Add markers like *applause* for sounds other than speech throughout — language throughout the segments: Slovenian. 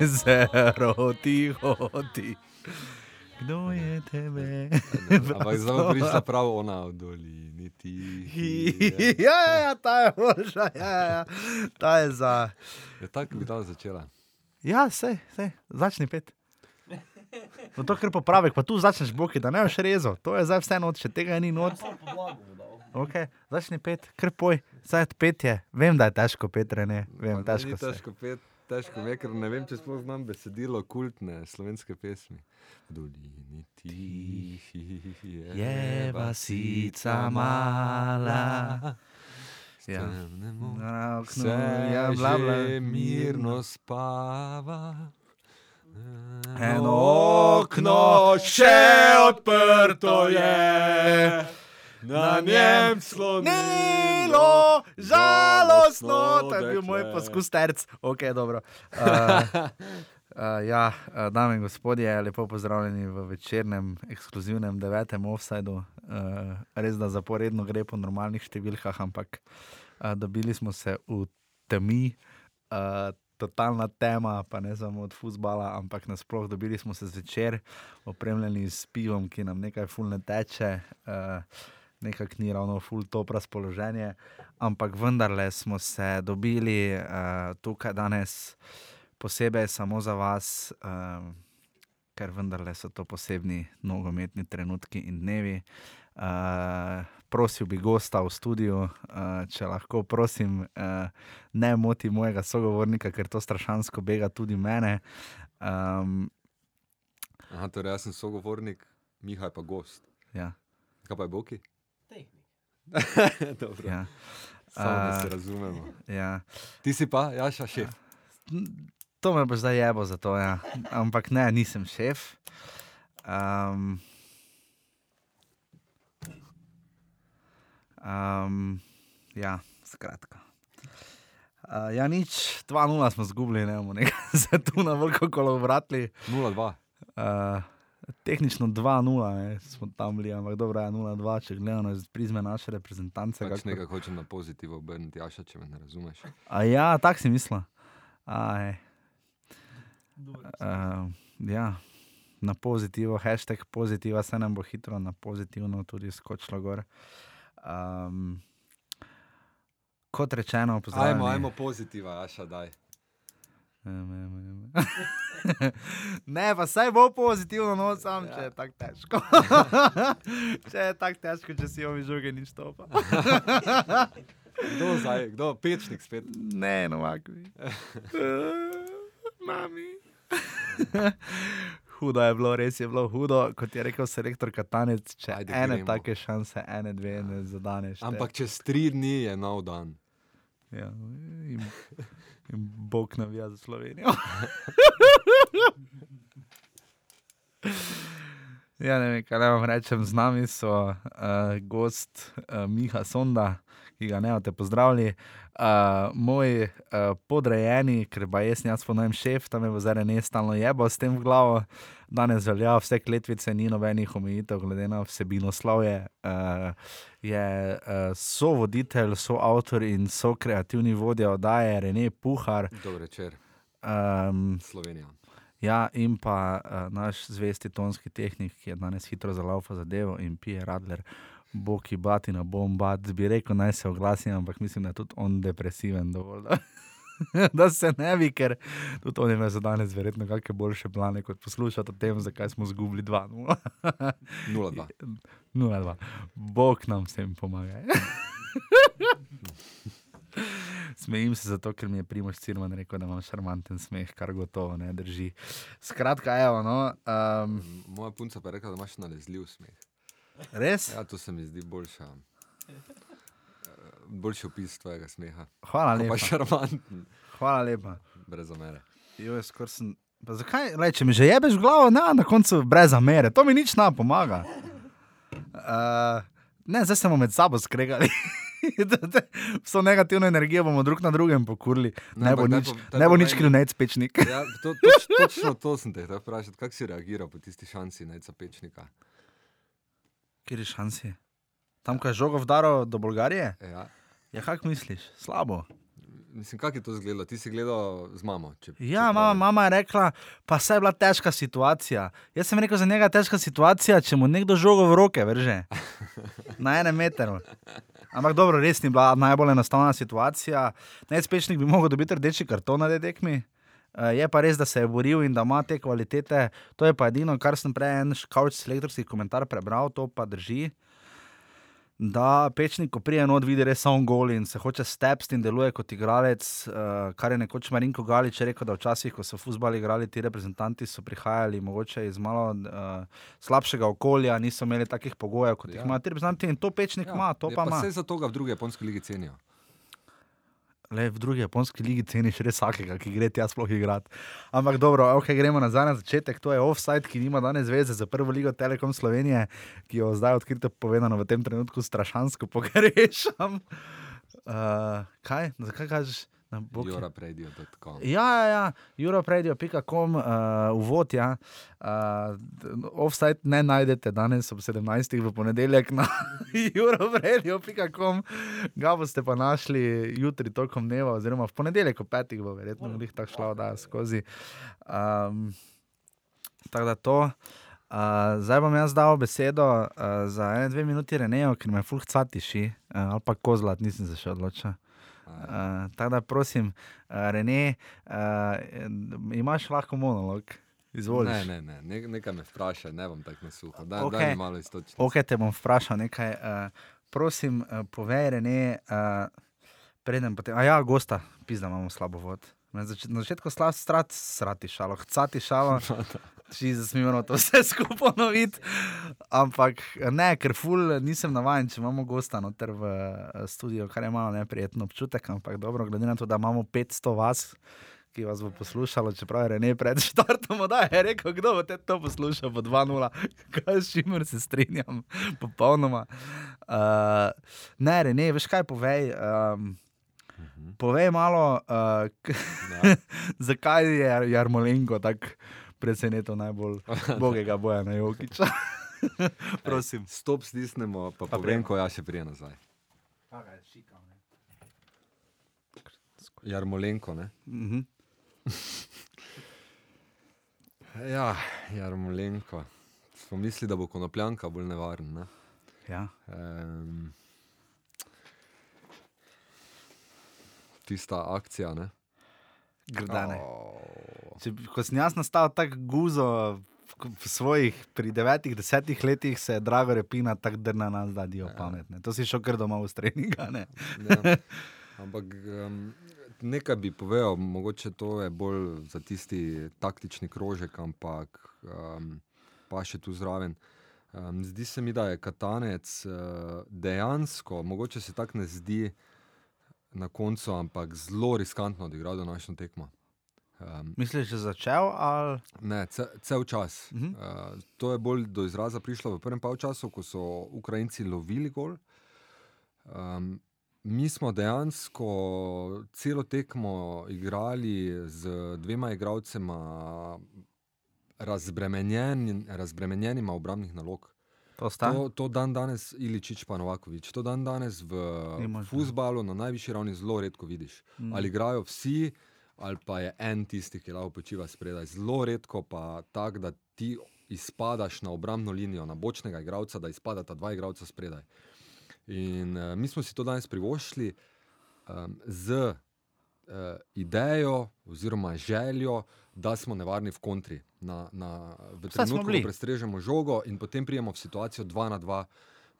jezero tiho ti. Kdo je tebe? Ampak zdaj bo prišla prav ona v dolini. *laughs* ja, ja, ja, ta je boljša, ja, ja, ja. ta je za. Je tako bi ta začela. Ja, sej, sej, začni pet. No, to, kar popravek, pa tu začneš boki, da ne boš rezal. To je zdaj vse noč, če tega ni noč. Okay, začni pet, kar poj, zdaj pet je. Vem, da je težko, Petre, ne. Vem, težko težko pet. Težko mi je, ker ne vem, če sploh znam besedilo kultne slovenske pesmi. Dolini tihi Je vasica mala. Ja. Na oknu Se je bla, bla, mirno spava. Eno okno še odprto je. Na njem Nilo, žalostno, to je bil moj poskus terc. Ok, dobro. Uh, *laughs* uh, ja, uh, dame in gospodje, lepo pozdravljeni v večernem, ekskluzivnem devetem offsajdu. Uh, res da zaporedno gre po normalnih številkah, ampak uh, dobili smo se v temi. Uh, Totalna tema, pa ne samo od futbola, ampak nasplošno dobili smo se zvečer, opremljeni s pivom, ki nam nekaj fulne teče. Uh, nekako ni ravno full top razpoloženje, ampak vendarle smo se dobili uh, tukaj danes posebej samo za vas, uh, ker vendarle so to posebni nogometni trenutki in dnevi. Uh, prosil bi gosta v studiu, uh, če lahko, prosim, uh, ne moti mojega sogovornika, ker to strašansko bega tudi mene. Um, Aha, torej jaz sem sogovornik, Mihaj pa gost. ja, Kaj pa je Boki? *laughs* Dobro, ja, samo da se razumemo. ja. Ti si pa, Jaša, šef. To me bo zdaj jebo za to, ja. ampak ne, nisem šef. Um, um, ja, skratka. Uh, ja, nič, 2-0 smo zgubili, ne bomo nekaj *laughs* se tu na veliko kolo vratili. 0-2. Uh, tehnično 2-0 ne, smo tam bili, ampak dobro je 0-2, če gledamo iz prizme naše reprezentance. Pač kakor- nekaj hočem na pozitivno obrniti, Jaša, če me ne razumeš. A ja, tako si mislil. A, ej. Uh, ja, na pozitivo, hashtag pozitiva, se nam bo hitro na pozitivno tudi skočilo gor. Um, kot rečeno, pozdravljeni. Ajmo, ajmo pozitiva, Jaša, daj. Em, em, em. ne, pa saj bo pozitivno, no, sam, če je tako težko. *laughs* če je tako težko, če si ovi žoge nič topa. *laughs* Kdo zdaj, kdo, pečnik spet. ne, no, makvi. *laughs* Mami. hudo je bilo, res je bilo hudo, kot je rekel selektor Katanec, če Ajde, ene gremo. take šanse, ene, dve ne zadaneš. Ampak čez tri dni je nov dan. Ja, in, in Bog navija za Slovenijo. ja, ne vem, kaj vam rečem. Z nami so uh, gost uh, Miha Sonda, ki ga ne boste pozdravili. Uh, moj uh, podrejeni, ker pa jaz jaz ponujem šef, tam je bo zdaj ne stalno jebo s tem v glavo. Danes velja vse kletvice, ni nobenih omejitev, glede na vsebino slovje. Uh, je uh, sovoditelj, soavtor in sokreativni vodja oddaje Rene Puhar. Dober večer, Um, Slovenija. ja, in pa uh, naš zvesti tonski tehnik, ki je danes hitro zalaufa zadevo in pije Radler. Boki batina, bom bat, bi rekel, naj se oglasi, ampak mislim, da je tudi on depresiven dovolj. Da, *laughs* da se ne bi, ker tudi on ima za danes verjetno kakšne boljše plane, kot poslušati o tem, zakaj smo izgubili 2-0. 0-2. 0-2. Bog nam vsem pomaga. *laughs* Smejim se zato, ker mi je Primoš Cirman rekel, da imam šarmanten smeh, kar gotovo ne drži. Skratka, evo, no, um, Moja punca pa je rekla, da imaš nalezljiv smeh. Res? Ja, to se mi zdi boljša. eh, Boljši opis tvojega smeha. Hvala Pa lepa. šarmanten, Hvala lepa. brez omere. Jo, skoraj sem. Pa zakaj, lej, če mi že jebeš glavo, ne, na koncu brez zamere, to mi nič ne pomaga. Uh, ne, zdaj se bomo med sabo skregali. *laughs* Vso negativno energijo bomo drug na drugem pokurili. Ne, ne bo nič, po- ne bo nič kljunec pečnik. Ja, to, toč, točno to sem te vprašati. Kako si reagiral po tisti šansi najca pečnika? Kjer je šansi? Tam, ko je žogo vdaro do Bolgarije? Ja. Ja, kako misliš? Slabo. mislim, kako je to izgledalo? Ti si gledal z mamo. Če, Ja, če mama, mama je rekla, pa se je bila težka situacija. Jaz sem rekel, za njega je težka situacija, če mu nekdo žogo v roke vrže. *laughs* Na enem metru. Ampak dobro, res ni bila najbolj enostavna situacija. Najspešnik bi mogel dobiti rdeči karton na tej tekmi. Eh, Je pa res, da se je boril in da ima te kvalitete. To je pa edino, kar sem prej en škauč selektorski komentar prebral, to pa drži. Da pečnik, ko prije not, vidi res samo gol in se hoče stepsti in deluje kot igralec, uh, kar je nekoč Marinko Galič rekel, da včasih, ko so futbali igrali, ti reprezentanti so prihajali mogoče iz malo uh, slabšega okolja, niso imeli takih pogojev, kot ja. Ja. jih imajo ti reprezentanti in to pečnik ima, to je pa ima. Vse zato ga v drugi japonski ligi cenijo. Le v drugi japonski ligi ceniš res vsakega, ki gre tja sploh igrati. Ampak dobro, ok, gremo nazaj na začetek. To je offside, ki nima danes veze za prvo ligo Telekom Slovenije, ki jo zdaj odkrito povedano v tem trenutku strašansko pogrešam. Uh, *laughs* kaj? Zakaj kažeš? Na bok je- Jorapredjo.com. Ja, ja, ja. europradio.com, uh, uvod. Ja. Uh, offside ne najdete danes ob 17. v ponedeljek na *laughs* europradio.com, ga boste pa našli jutri tokom dneva, oziroma v ponedeljek ob 5. bo verjetno jih tako šla da skozi. Um, tako da to. Uh, zdaj bom jaz dal besedo uh, za ene dve minuti Renejo, ker me fulh catiši, uh, ali pa kozlat, nisem se še odločil. Uh, tako da prosim, uh, Rene, uh, imaš lahko monolog, izvoli. Ne, ne, ne, ne, nekaj me vprašaj, ne bom tako na suho. Daj, Okej. okay. daj mi malo istočiti. Ok, te bom vprašal nekaj. Uh, prosim, uh, povej, Rene, uh, preden potem. A ja, gosta, pizda imamo slabo vod. Na, zač na začetku slab strat, srati šalo, hcati šalo. *laughs* Če se moramo to vse *laughs* skupaj ponoviti. Ampak ne, ker ful nisem navaden, če imamo gosta noter v eh, studiu, kar je malo neprijetno občutek. Ampak dobro, glede na to, da imamo 500 vas, ki vas bo poslušalo, čeprav je ne pred štartom, da je rekel, kdo bo te to poslušal po 2-0, *laughs* kaj s čimer se strinjam, *laughs* popolnoma. Uh, ne, ne, veš kaj povej. Um, Povej malo, uh, Ja. zakaj je Jarmolenko tako presenetil najbolj *laughs* bogega boja na Jokiča. *laughs* *laughs* Prosim. Stop, stisnemo, pa, Pa povem, ko ja še prije nazaj. Jarmolenko, ne? Mhm. Ja, Jarmolenko. Smo mislili, da bo konopljanka bolj nevaren. Ne? Ja. Um, tista akcija, ne? Grdane. Oh. Če, ko sem jaz nastal tako guzo v, svojih, pri devetih, desetih letih, se je drago repina tako drna nas, da dijo Ja. pametne. To si šel kar doma v streninga. Ne? Ja. Ampak um, nekaj bi povedal, mogoče to je bolj za tisti taktični krožek, ampak um, pa še tu zraven. Um, zdi se mi, da je Katanec uh, dejansko, mogoče se tako ne zdi na koncu, ampak zelo riskantno odigral današnjo tekmo. Um, Misliš, že začel? Ali... Ne, ce, cel čas. Uh. -huh. uh, to je bolj do izraza prišlo v prvem polčasu, ko so Ukrajinci lovili gol. Um, mi smo dejansko celo tekmo igrali z dvema igralcema razbremenjen, razbremenjenima obrambnih nalog. To? To, to dan danes, Iličič pa Novakovič, to dan danes v futbalu na najvišji ravni zelo redko vidiš. Mm. Ali igrajo vsi, ali pa je en tisti, ki lahko počiva spredaj. Zelo redko pa tako, da ti izpadaš na obrambno linijo, na bočnega igralca, da izpadata dva igralca spredaj. In uh, mi smo si to danes privoščili um, z uh, idejo oziroma željo, da smo nevarni v kontri. Na, na, v trenutku, ko prestrežemo žogo in potem prijemo v situacijo 2 na 2.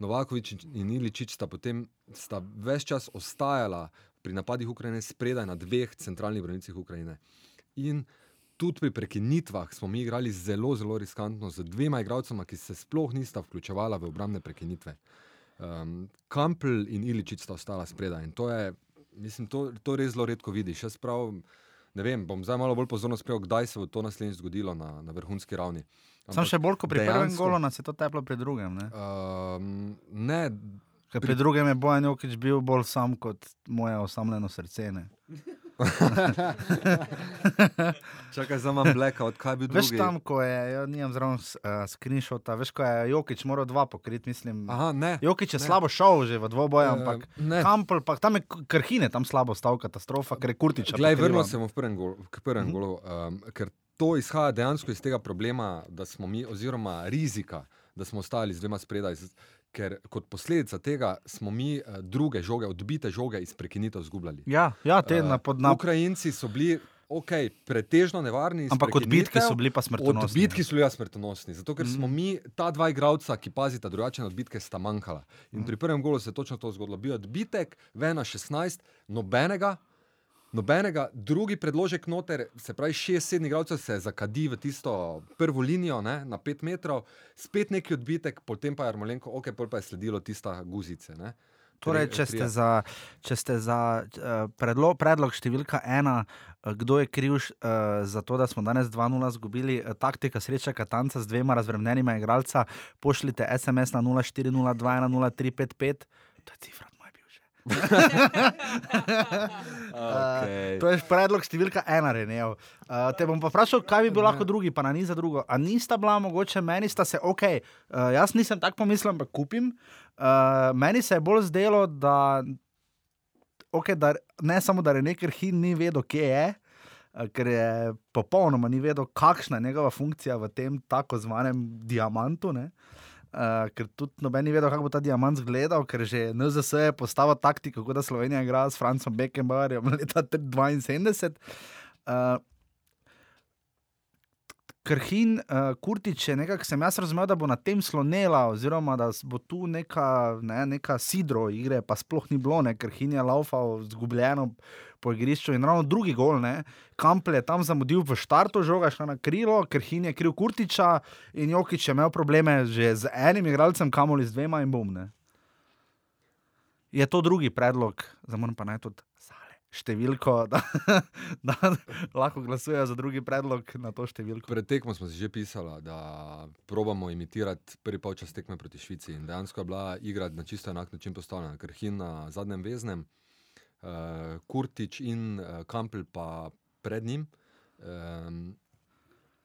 Novakovič in Iličič sta potem sta ves čas ostajala pri napadih Ukrajine spredaj na dveh centralnih branicah Ukrajine. In tudi pri prekinitvah smo mi igrali zelo, zelo riskantno z dvema igralcema, ki se sploh nista vključevala v obrambne prekinitve. Um, Kampel in Iličič sta ostala spredaj in to je, mislim, to, to res zelo redko vidiš. Jaz prav, ne vem, bom zdaj malo bolj pozorno spremljal, kdaj se bo to naslednjič zgodilo na, na vrhunski ravni. Sam še bolj kot pri prvem dejansko- golu, nas je to teplo pri drugem. Ne? Um, ne, Ker pri drugem je Bojan Jokič bil bolj sam kot moje osamljeno srce. Ne? *laughs* Čakaj, za manj blackout, kaj bi bil Veš drugi? tam, ko je, ja, nimam zraven uh, screenshota, veš, ko je Jokič moral dva pokriti, mislim. Aha, ne. Jokič je ne. slabo šel že v dvoboju, Eh, ampak ne. Kampel, pa tam je krhine, tam slabo stal katastrofa, ker je Kurtič. Glej, vrnil se bom v prvem golu, k prvem Mhm. golu um, ker to izhaja dejansko iz tega problema, da smo mi, oziroma rizika, da smo ostali z dvema spredaj. Ker kot posledica tega smo mi uh, druge žoge, odbite žoge iz prekinitev izgubljali. Ja, ja te na Uh, podnapu. Ukrajinci so bili okay, pretežno nevarni. Ampak odbitki prekinitev, so bili pa smrtonosni. Odbitki so bili ja smrtonosni, zato ker Mhm. smo mi, ta dva igralca, ki pazita drugačne odbitke, sta manjkala. In Mhm. pri prvem golu se je točno to zgodilo. Bil je odbitek, vena 16, nobenega. Nobenega, drugi predložek noter, se pravi, šest, sedem igralcev se zakadi v tisto prvo linijo ne, na pet metrov, spet neki odbitek, potem pa je Armolenko, ok, pa je sledilo tista guzice. Ne. Torej, če ste za, če ste za uh, predlo, predlog številka ena, uh, kdo je kriv uh, za to, da smo danes 2-0 izgubili, uh, taktika sreča Katanca z dvema razvremenjenima igralca, pošljite SMS na 0402-0355, to je cifra, Okay. *laughs* To je predlog številka ena, Renev. Uh, te bom pa vprašal, kaj bi bil lahko drugi, pa na ni za drugo. A nista bila mogoče, meni sta se, ok, uh, jaz nisem tako pomislil, ampak kupim. Uh, meni se je bolj zdelo, da, okay, da ne samo, da je nekaj hin ni vedel, kje je. Ker je popolnoma ni vedel, kakšna je njegova funkcija v tem tako zvanem diamantu. Ne? Uh, ker tudi noben ni vedel, kako bo ta diamant izgledal, ker že NZS je postavil taktiko, kako da Slovenija igra s Francom Beckenbauerjem leta 72. Uh, Krhin, uh, Kurtič je nekako, sem jaz razumel, da bo na tem slonela, oziroma da bo tu neka, ne, neka sidro igre, pa sploh ni bilo, ne, Krhin je laufal zgubljeno po igrišču in ravno drugi gol, ne, Kampel je tam zamudil v štartu, žoga šla na krilo, Krhin je kriv Kurtiča in Jokič je imel probleme že z enim igralcem, kamoli z dvema in bom. Ne. Je to drugi predlog, zdaj moram pa naj tudi številko, *laughs* da, da lahko glasujejo za drugi predlog na to številko. Pred tekmo smo si že pisali, da probamo imitirati prvi polčas tekme proti Švici. In dejansko je bila igra na čisto enak način postavljena. Krhin na zadnjem veznem, uh, Kurtič in uh, Kampel pa pred njim. Um,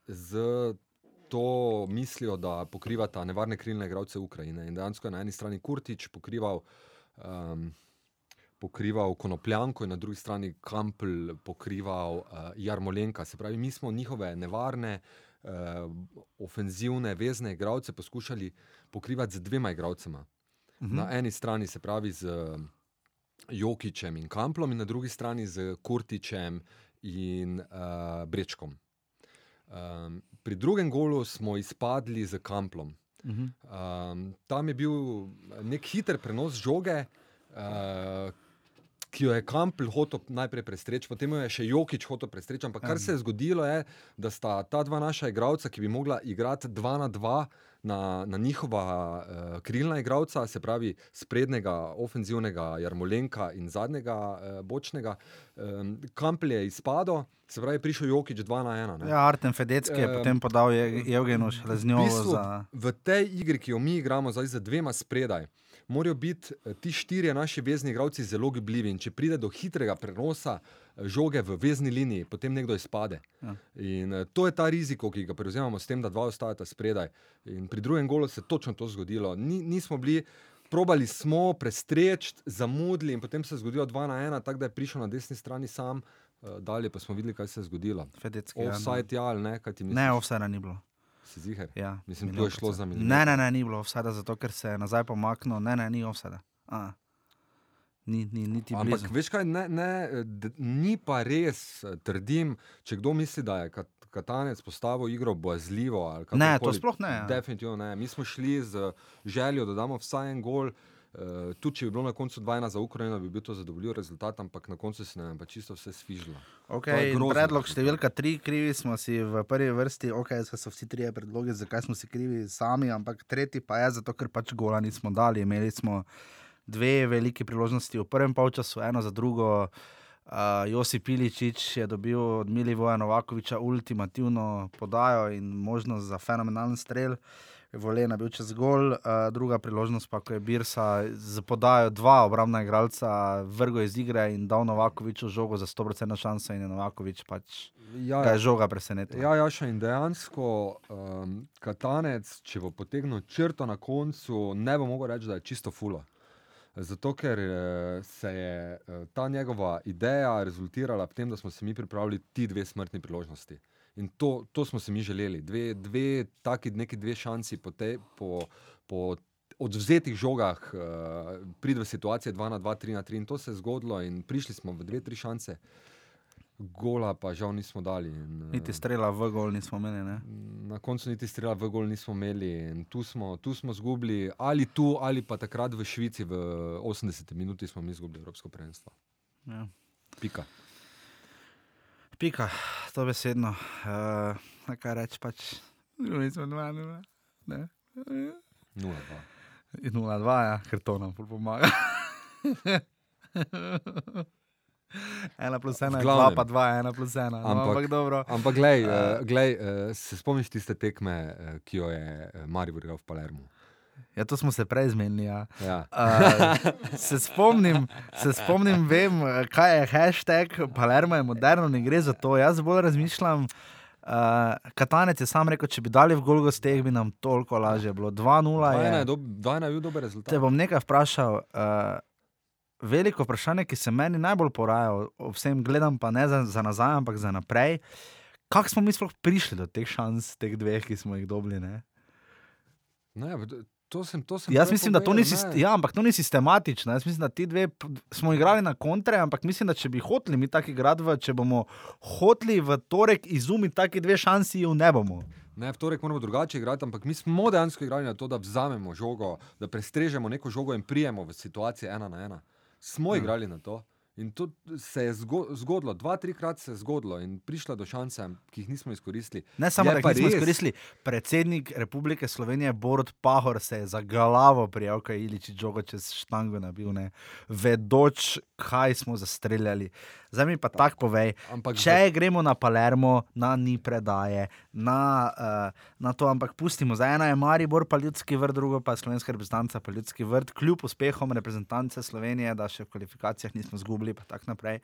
z to mislijo, da pokrivata nevarne krilne igralce Ukrajine. In dejansko je na eni strani Kurtič pokrival. Um, Pokrival konopljanko, in na drugi strani Kampel pokrival uh, Jarmolenka. Se pravi, mi smo njihove nevarne, uh, ofenzivne, vezne igralce poskušali pokrivati z dvema igralcema. Mhm. Na eni strani se pravi z eh, Jokičem in Kamplom, in na drugi strani z Kurtičem in uh, Brečkom. Um, pri drugem golu smo izpadli z Kamplom. Mhm. Um, tam je bil nek hiter prenos žoge, uh, ki jo je Kampl hotel najprej prestreči, potem jo je še Jokič hotel prestreči. Ampak kar Ja. se je zgodilo, je, da sta ta dva naša igralca, ki bi mogla igrati dva na dva. Na, na njihova uh, krilna igralca, se pravi sprednjega, ofenzivnega Jarmolenka in zadnjega uh, bočnega, um, Kampel je izpadel, se pravi, prišel Jokič 2 na 1. Ja, Artem Fedecki je Em, potem podal Je- Evgenu Šleznjovu bistvu, za. v tej igri, ki jo mi igramo zdaj z dvema spredaj, morajo biti eh, ti štirje naši vezni igralci zelo gibljivi. In če pride do hitrega prenosa eh, žoge v vezni liniji, potem nekdo izpade. Ja. In eh, to je ta riziko, ki ga prevzemamo s tem, da dva ostajata spredaj. In pri drugem golu se je točno to zgodilo. Ni, nismo bili. Probali smo prestreči, zamudili, in potem se je zgodilo 2 na 1, tako da je prišel na desni strani sam, dalje pa smo videli, kaj se je zgodilo. Fedecki. ja, no. Offside, ja ali ne, kaj ti misliš? Ne, offside ni bilo. Si ziger? Ja, Mislim, tu je šlo za milimeter. Ne, ne, ne, ni bilo offside, zato ker se je nazaj pomaknil. Ne, ne, ni offside. A. Ni, ni, niti Ampak blizu. veš kaj, ne, ne, ni pa res, eh, trdim, če kdo misli, da je kat, Katanec postavil igro bojazljivo. Ne, to sploh ne, ja. Definitivno ne. Mi smo šli z željo, da damo vsaj en gol. Uh, tudi če bi bilo na koncu 2-1 za Ukrajino, bi bil to zadovoljiv rezultat, ampak na koncu se nam je čisto vse svižilo. Okay, predlog številka tri, krivi smo si v prvi vrsti, ok, so vsi trije predlogi, zakaj smo si krivi sami, ampak tretji pa je zato, ker pač gola nismo dali. Imeli smo dve velike priložnosti v prvem polčasu, eno za drugo. Uh, Josip Piličič je dobil od Milivoja Novakoviča ultimativno podajo in možnost za fenomenalen strel. Volena bil čez gol, uh, druga priložnost pa, ko je Birsa z podajo dva obrambna igralca vrgo iz igre in dal Novakoviču žogo za 100% šanse in je Novakovič pač. Ja, Ga je žoga presenetila. Ja, Jaša, in dejansko um, Katanec, če bo potegnil črto na koncu, ne bo mogel reči, da je čisto fulo. Zato, ker eh, se je eh, ta njegova ideja rezultirala v tem, da smo se mi pripravili ti dve smrtni priložnosti. In to, to smo si mi želeli. Dve, dve taki, neki dve šansi po, te, po, po odvzetih žogah, uh, pride v situacije 2 na 2, 3 na 3 in to se je zgodilo in prišli smo v dve, tri šanse. Gola pa žal nismo dali. In, uh, Niti strela v gol nismo imeli. Ne? Na koncu niti strela v gol nismo imeli in tu smo, tu smo zgubili, ali tu, ali pa takrat v Švici v 80 minuti smo mi izgubili Evropsko prvenstvo. Ja. Pika. Pika, to besedno. Uh, kaj reči pač? Mi smo 2-0. 0-2. 0-2, ja, ker to nam pomaga. *laughs* ena plus ena, dva pa dva, ena plus ena. No, Ampak- ampak dobro. Ampak, glej, uh, glej, uh, se spomniš tiste tekme, uh, ki jo je Maribor igral v Palermu? Ja, to smo se prej zmenili. Ja. Ja. Uh, se, spomnim, se spomnim, vem, kaj je hashtag, Palermo je moderno, ne gre za to. Jaz bolj razmišljam. Uh, Katanec je sam rekel, če bi dali v Golgo steh, bi nam toliko lažje bilo. 2-0 Dvajna je. je, dob, dvajna je bil dober rezultat. Te bom nekaj vprašal. Uh, veliko vprašanje, ki se meni najbolj poraja, vsem gledam, pa ne za, za nazaj, ampak za naprej. Kako smo mi sploh prišli do teh šans, teh dveh, ki smo jih dobili? Ne? Ne, v- to sem, to sem Jaz mislim, da to ni, povedal, ne. ja, ampak to ni sistematično. Jaz mislim, da ti dve smo igrali na kontre, ampak mislim, da če bi hoteli mi taki v- če bomo hoteli v torek izumiti taki dve šansi, ju ne bomo. Ne, v torek moramo drugače igrati, ampak mi smo dejansko igrali na to, da vzamemo žogo, da prestrežemo neko žogo in prijemo v situacije ena na ena. Smo Hmm. igrali na to. In to se je zgo zgodilo, dva, trikrat se je zgodilo in prišla do šanse, ki jih nismo izkoristili. Ne samo, Je da jih nismo res- izkoristili. Predsednik Republike Slovenije Borod Pahor se je za glavo prijel, kaj je Iliči žogo čez štango nabil, ne? vedoč, kaj smo zastreljali. Zdaj mi pa tako povej, Ampak Če gremo na Palermo, na ni predaje, na, uh, na to, ampak pustimo. Za ena je Maribor, pa ljudski vrt, drugo pa slovenska reprezentanca, pa ljudski vrt, kljub uspehom reprezentance Slovenije, da še v kvalifikacijah nismo zgubili, pa tako naprej.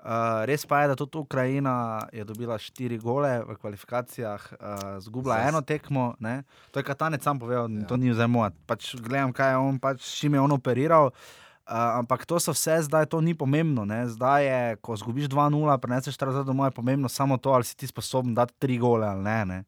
Uh, res pa je, da tudi Ukrajina je dobila štiri gole v kvalifikacijah, uh, zgubila Zdaj s- eno tekmo. Ne? To je Katanec sam povedal, ja. To ni vzaj moj. Pač gledam, kaj je on, pač, čim je on operiral. Uh, ampak to so vse, zdaj to ni pomembno. Ne? Zdaj je, ko zgubiš 2-0, preneseš ta rezultat domov, je pomembno samo to, ali si ti sposoben dati tri gole ali ne. ne?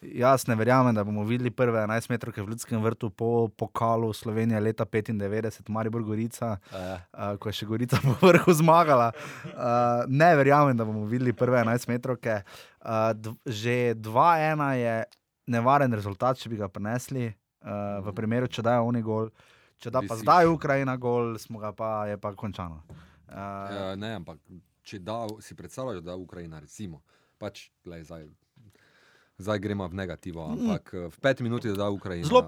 Jaz ne verjamem, da bomo videli prve 11 metrov v Ljudskem vrtu po pokalu Slovenije leta 95, Maribor Gorica, Eh, uh, ko je še Gorica *laughs* po vrhu zmagala. Uh, ne verjamem, da bomo videli prve 11 metrov. Uh, že 2-1 je nevaren rezultat, če bi ga prenesli, uh, v primeru, če dajo oni gol. Če da pa Visiš. zdaj Ukrajina gol, smo ga pa, je pa končano. Uh, Ja, ne, ampak če da, si predstavljaš, da je Ukrajina, recimo, pač, glej, zdaj, zdaj gremo v negativo, ampak mm. v peti minuti da Ukrajina. Zelo,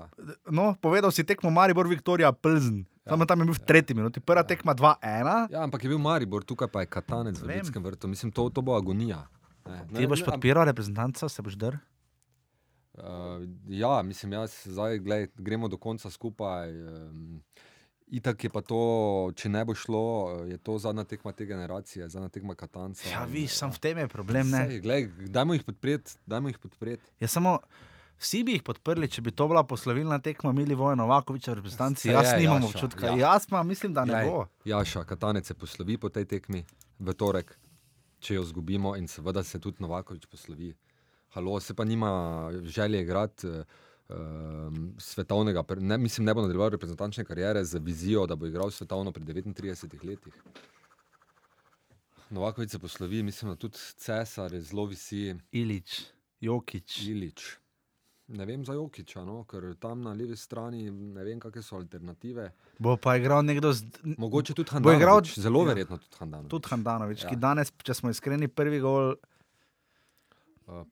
no, povedal si tekmo Maribor, Viktorija, Plzen. Ja. Samo tam je bil v tretji minuti, prva tekma 2-1. Ja, ampak je bil Maribor, tukaj pa je Katanec v Vem. Ljudskem vrtu. Mislim, to, to bo agonija. Ne, Ti boš podpiral reprezentanca, se boš drl. Uh, ja, mislim, jaz zdaj gled, gremo do konca skupaj. Um, itak je pa to, če ne bo šlo, je to zadnja tekma te generacije, zadnja tekma Katanca. Ja, viš, eh, sam v tem je problem. Ne? Sej, glej, dajmo jih podpreti, podpreti. Ja, samo vsi bi jih podprli, če bi to bila poslovilna tekma Mili Voja Novakoviča, reprezentanci. Saj Jaz je, nimam Jaša, občutka. ja. Jaz pa mislim, da ne Glej, bo. Jaša, Katanec se poslovi po tej tekmi v torek, če jo izgubimo, in seveda se tudi Novakovič poslovi. Halo, se pa nima želje igrati. Um, svetovnega, ne, mislim, ne bo nadaljeval reprezentančne kariere z vizijo, da bo igral svetovno pri 39 letih. Novakovič se poslovi, mislim, da tudi cesar je zelo visi, Ilič, Jokič. Ilič. Ne vem za Jokiča, no, ker tam na levi strani ne vem, kakšne so alternative. Bo pa igral nekdo z. Mogoče tudi Bo igral- Handanovič, zelo ja. verjetno tudi Handanovič. Tudi Handanovič, ja. ki Ja. danes, če smo iskreni, prvi gol Uh,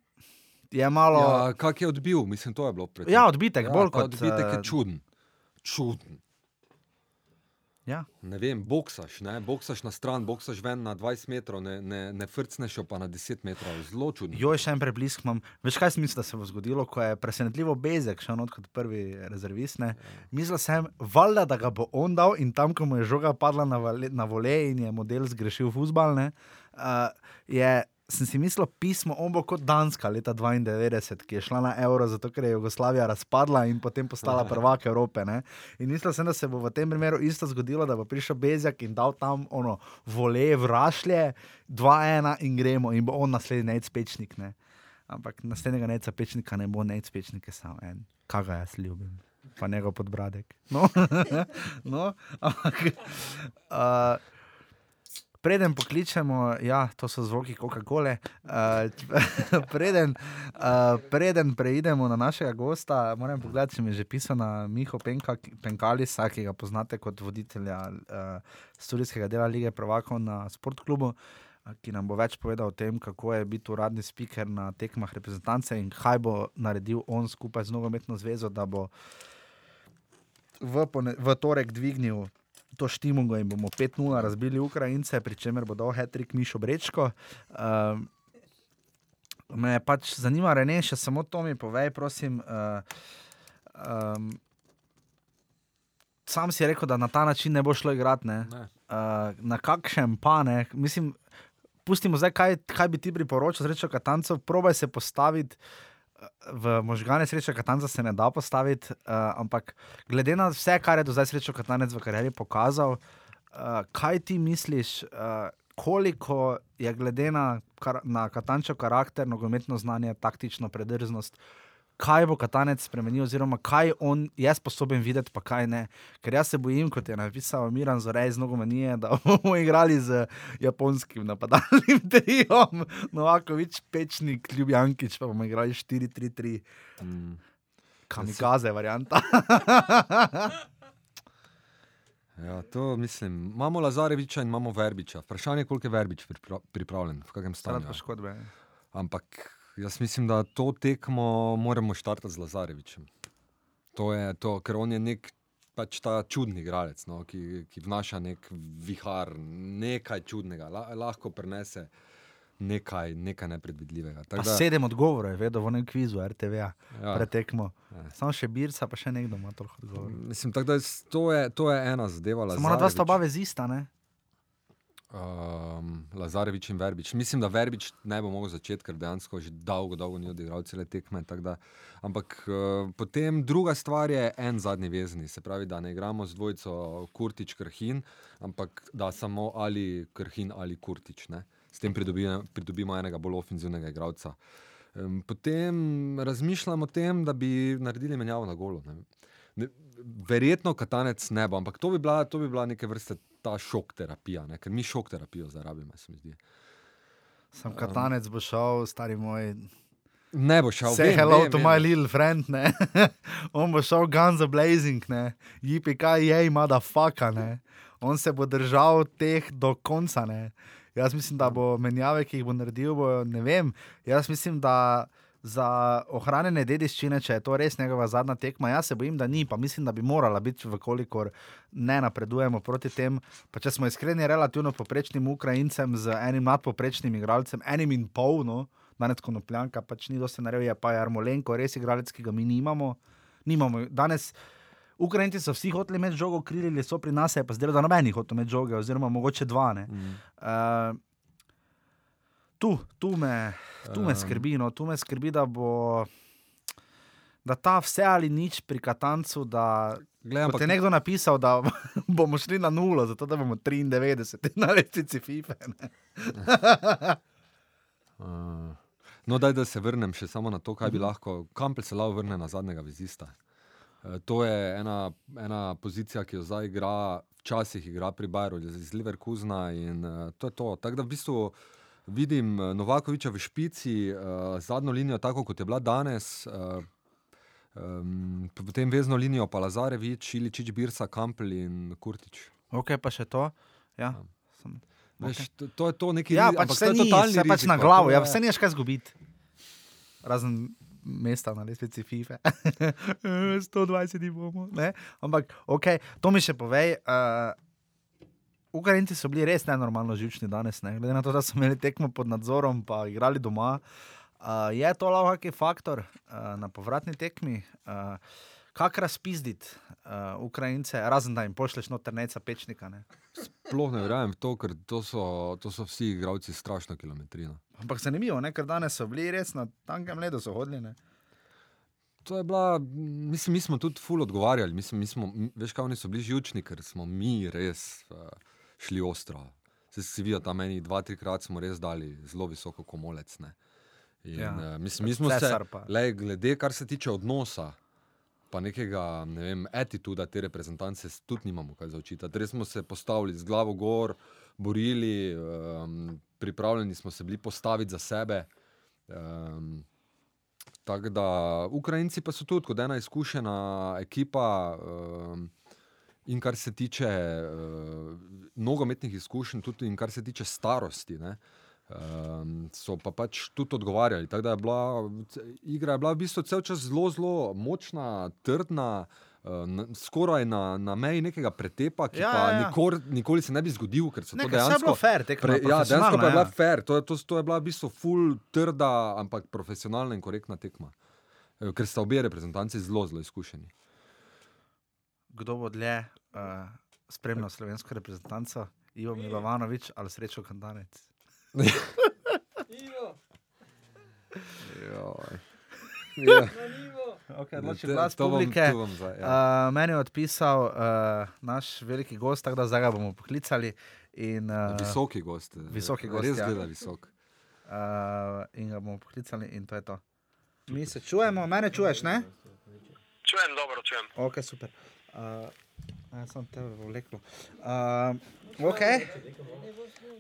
je malo. Ja, kak je odbil, mislim, to je bilo pred Ja, odbitek, ja, bolj kot, odbitek eh, je čuden. Čuden. Ja. Ne vem, boksaš, ne? boksaš na stran, boksaš ven na 20 metrov, ne, ne, ne frcneš pa na 10 metrov. Zelo čudno. Jo, še en preblisk imam. Veš, kaj sem mislil, da se bo zgodilo, ko je presenetljivo Bezek šel not kot prvi rezervist. Ne? Mislil sem, valjda, da ga bo on dal in tam, ko mu je žoga padla na, vale, na volej in je model zgrešil fusbal, ne, uh, je sem si mislil, pismo, on bo kot Danska leta 92, ki je šla na evro, zato ker je Jugoslavija razpadla in potem postala *laughs* prvak Evrope. Ne? In mislil sem, da se bo v tem primeru isto zgodilo, da bo prišel Bezjak in dal tam ono vole, vrašlje, 2-1 in gremo in bo on naslednji necpečnik. Ne? Ampak naslednjega necpečnika ne bo necpečnik, je samo en, kaj ga jaz ljubim. Pa njegov podbradek. No, *laughs* no ampak. Uh, Preden pokličemo, ja, to so zvoki Coca-Cola. Uh, *laughs* preden, uh, preden preidemo na našega gosta, moram pogledati, če mi je že pisano Miho Penka, Penkalisa, ki ga poznate kot voditelja uh, studijskega dela Lige Prvakov na Sportklubu, uh, ki nam bo več povedal o tem, kako je biti uradni speaker na tekmah reprezentance in kaj bo naredil on skupaj z nogometno zvezo, da bo v, v torek dvignil to štimo in bomo 5-0 razbili Ukrajince, pri čemer bo dal Hetrik Mišo Brečko. Uh, me pač zanima, Rene, še samo to mi povej, prosim. Uh, um, sam si rekel, da na ta način ne bo šlo igrati. Uh, na kakšen pa ne. Mislim, pustimo zdaj, kaj, kaj bi ti priporočil, zrečo Katancev, probaj se postaviti v možgane sreče Katanca se ne da postaviti, uh, ampak glede na vse, kar je do zdaj srečo Katanec v karieri pokazal, uh, kaj ti misliš, uh, koliko je glede na, na Katančev karakter, nogometno znanje, taktično predrznost, uh, kaj bo Katanec spremenil, oziroma kaj on je sposoben videti, pa kaj ne. Ker jaz se bojim, kot je napisal Miran Zorej z Nogomanije, da bomo igrali z japonskim napadalnim *laughs* trijom, Novakovič, Pečnik, Ljubljankič, pa bomo igrali 4-3-3. Mm. Kamikaze, varianta. *laughs* Ja, to mislim. Imamo Lazareviča in imamo Verbiča. Vprašanje je, koliko je Verbič pripravljen, v kakšnem stanju. Ampak Jaz mislim, da to tekmo moramo štartati z Lazarevičem. To je to, ker on je nek pač ta čudni igralec, no, ki, ki vnaša nek vihar, nekaj čudnega, La, lahko prenese nekaj, nekaj nepredvidljivega. Da, sedem odgovorov je vedno v enem kvizu, RTV, ja. pretekmo. Ja. Samo še birca, pa še nekdo ima toliko odgovorov. Mislim, tak, da je, to, je, to je ena zadeva. Samo na dva sta oba vezista, ne? Um, Lazarevič in Verbič. Mislim, da Verbič ne bo mogel začeti, ker dejansko že dolgo, dolgo ni odigral cele tekme. Ampak uh, potem druga stvar je en zadnji vezni, se pravi, da ne igramo z dvojico Kurtič, Krhin, ampak da samo ali Krhin ali Kurtič. Ne? S tem pridobimo, pridobimo enega bolj ofenzivnega igralca. Um, potem razmišljamo o tem, da bi naredili menjavo na golo. Ne? Ne, verjetno katanec ne bo, ampak to bi bila, to bi bila neke vrste ta šok terapija, ne? ker mi šok terapijo zdaj rabimo, se mi zdi. Sem katanec, bo šel, stari moj. Ne bo šel. Say vem, hello vem, to vem. my little friend, ne. *laughs* On bo šel guns blazing, ne. JPK je ima da faka, ne. On se bo držal teh do konca, ne. Jaz mislim, da bo menjave, ki jih bo naredil, bo, ne vem. Jaz mislim, da za ohranjene dediščine, če je to res njegova zadnja tekma. Jaz se bojim, da ni, pa mislim, da bi morala biti, vkolikor ne napredujemo proti tem. Pa če smo iskreni, relativno poprečnim Ukrajincem z enim nadpoprečnim igralcem, enim in pol, no, danes konopljanka, pač ni dosti naredil, je pa Jarmolenko, res igralec, ki ga mi nimamo. nimamo. Danes, Ukrajinci so vsi hoteli imeti žogo, krili so pri nas, pa zdaj, da nobenih hoče imeti žoge, oziroma mogoče dva. Mm. Uh, tu, tu, me, tu me skrbi, no, tu me skrbi, da bo. Da ta vse ali nič pri Katancu, da Gledam, je nekdo napisal, da *laughs* bomo šli na nulo, zato da bomo 93, na resnici FIFA. *laughs* uh, no, daj, da se vrnem še samo na to, kaj bi mhm. lahko, kam se lahko vrne na zadnjega vizista. Uh, to je ena, ena pozicija, ki jo zdaj igra, včasih igra pri Bajru, iz Leverkusna in uh, to je to. Tako da v bistvu vidim eh, Novakoviča v špici, uh, zadnjo linijo, tako kot je bila danes, uh, um, potem vezno linijo pa Lazarevič, Iličič, Birsa, Kampel in Kurtič. Ok, pa še to. Ja. Ja. Sem, okay. Veš, to, to je to neki ja, pač se ni, se pač na glavo, ja, vse nimaš kaj zgubiti. Razen mesta na lestvici FIFA. 120 bomo. Ne? Ampak, ok, to mi še povej. Uh, Ukrajinci so bili res nenormalno živčni danes, ne? glede na to, da so imeli tekmo pod nadzorom, pa igrali doma. Uh, je to lahko faktor uh, na povratni tekmi? Uh, Kak razpizditi uh, Ukrajince, razen da jim pošleš noter neca pečnika? Ne? Sploh ne verjamem to, ker to so, to so vsi igravci strašno kilometrino. Ampak zanimivo, ne? ker danes so bili res na tankem ledu, so hodili. Ne? To je bila, mislim, mi smo tudi ful odgovarjali. Mislim, mi smo, veš, kaj oni so bili živčni, ker smo mi res uh, šli ostro. Se si videl, tam meni dva, trikrat smo res dali zelo visoko komolec. Ne? In, Ja. uh, mislim, mi smo se, le, glede, kar se tiče odnosa, pa nekega, ne vem, etituda te reprezentance, tudi nimamo kaj zaučiti. Res smo se postavili z glavo gor, borili, um, pripravljeni smo se bili postaviti za sebe. Um, Tako da Ukrajinci pa so tudi kot ena izkušena ekipa. Um, in kar se tiče uh, nogometnih izkušenj, tudi in kar se tiče starosti, ne, um, so pa pač tudi odgovarjali. Tako da je bila igra je bila v bistvu cel čas zelo, zelo močna, trdna. uh, na- Skoraj na, na meji nekega pretepa, ki Ja, pa ja, ja. Nikor, nikoli se ne bi zgodil, ker so Ne, to dejansko fair, tekma, Pre, ja, dejansko pa je bila ja. fair. To to, to je bila v bistvu full trda, ampak profesionalna in korektna tekma. Eh, Ker sta obe reprezentanci zelo, zelo izkušeni. Kdo bo dlje uh, spremljal slovensko reprezentanco? Ivo Milovanovič ali srečo Kandanec? *laughs* Ja. Okay, Ne, odloči te- glas to bom- publike. to bom zdaj, ja. Uh, meni je odpisal uh, naš veliki gost, tako da zdaj ga bomo poklicali. In, uh, Visoki gost. eh, visoki gost, Res ja. gleda visok. uh, in ga bomo poklicali, in to je to. Mi se čujemo, mene čuješ, ne? Čujem, dobro čujem. Ok, super. Uh, jaz sem te vleklo. Uh, ok.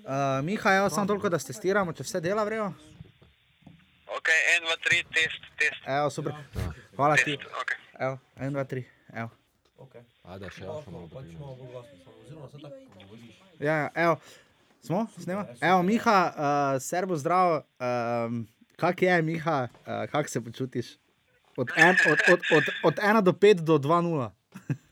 Uh, Miha, evo, samo toliko, da testiramo, če vse dela vrejo. Ok, 1, 2, 3, test, test, Evo, super. Hvala ti. test. Okay. Evo, en, dva, tri. Evo. Ajde, še jaz malo potegnem. Ja, ja, evo. Smo, snema. Evo, Miha, uh, servo zdrav. Um, kak je, Miha, uh, kak se počutiš? Od, en, od, od, od, od 1 do 5 do 2-0.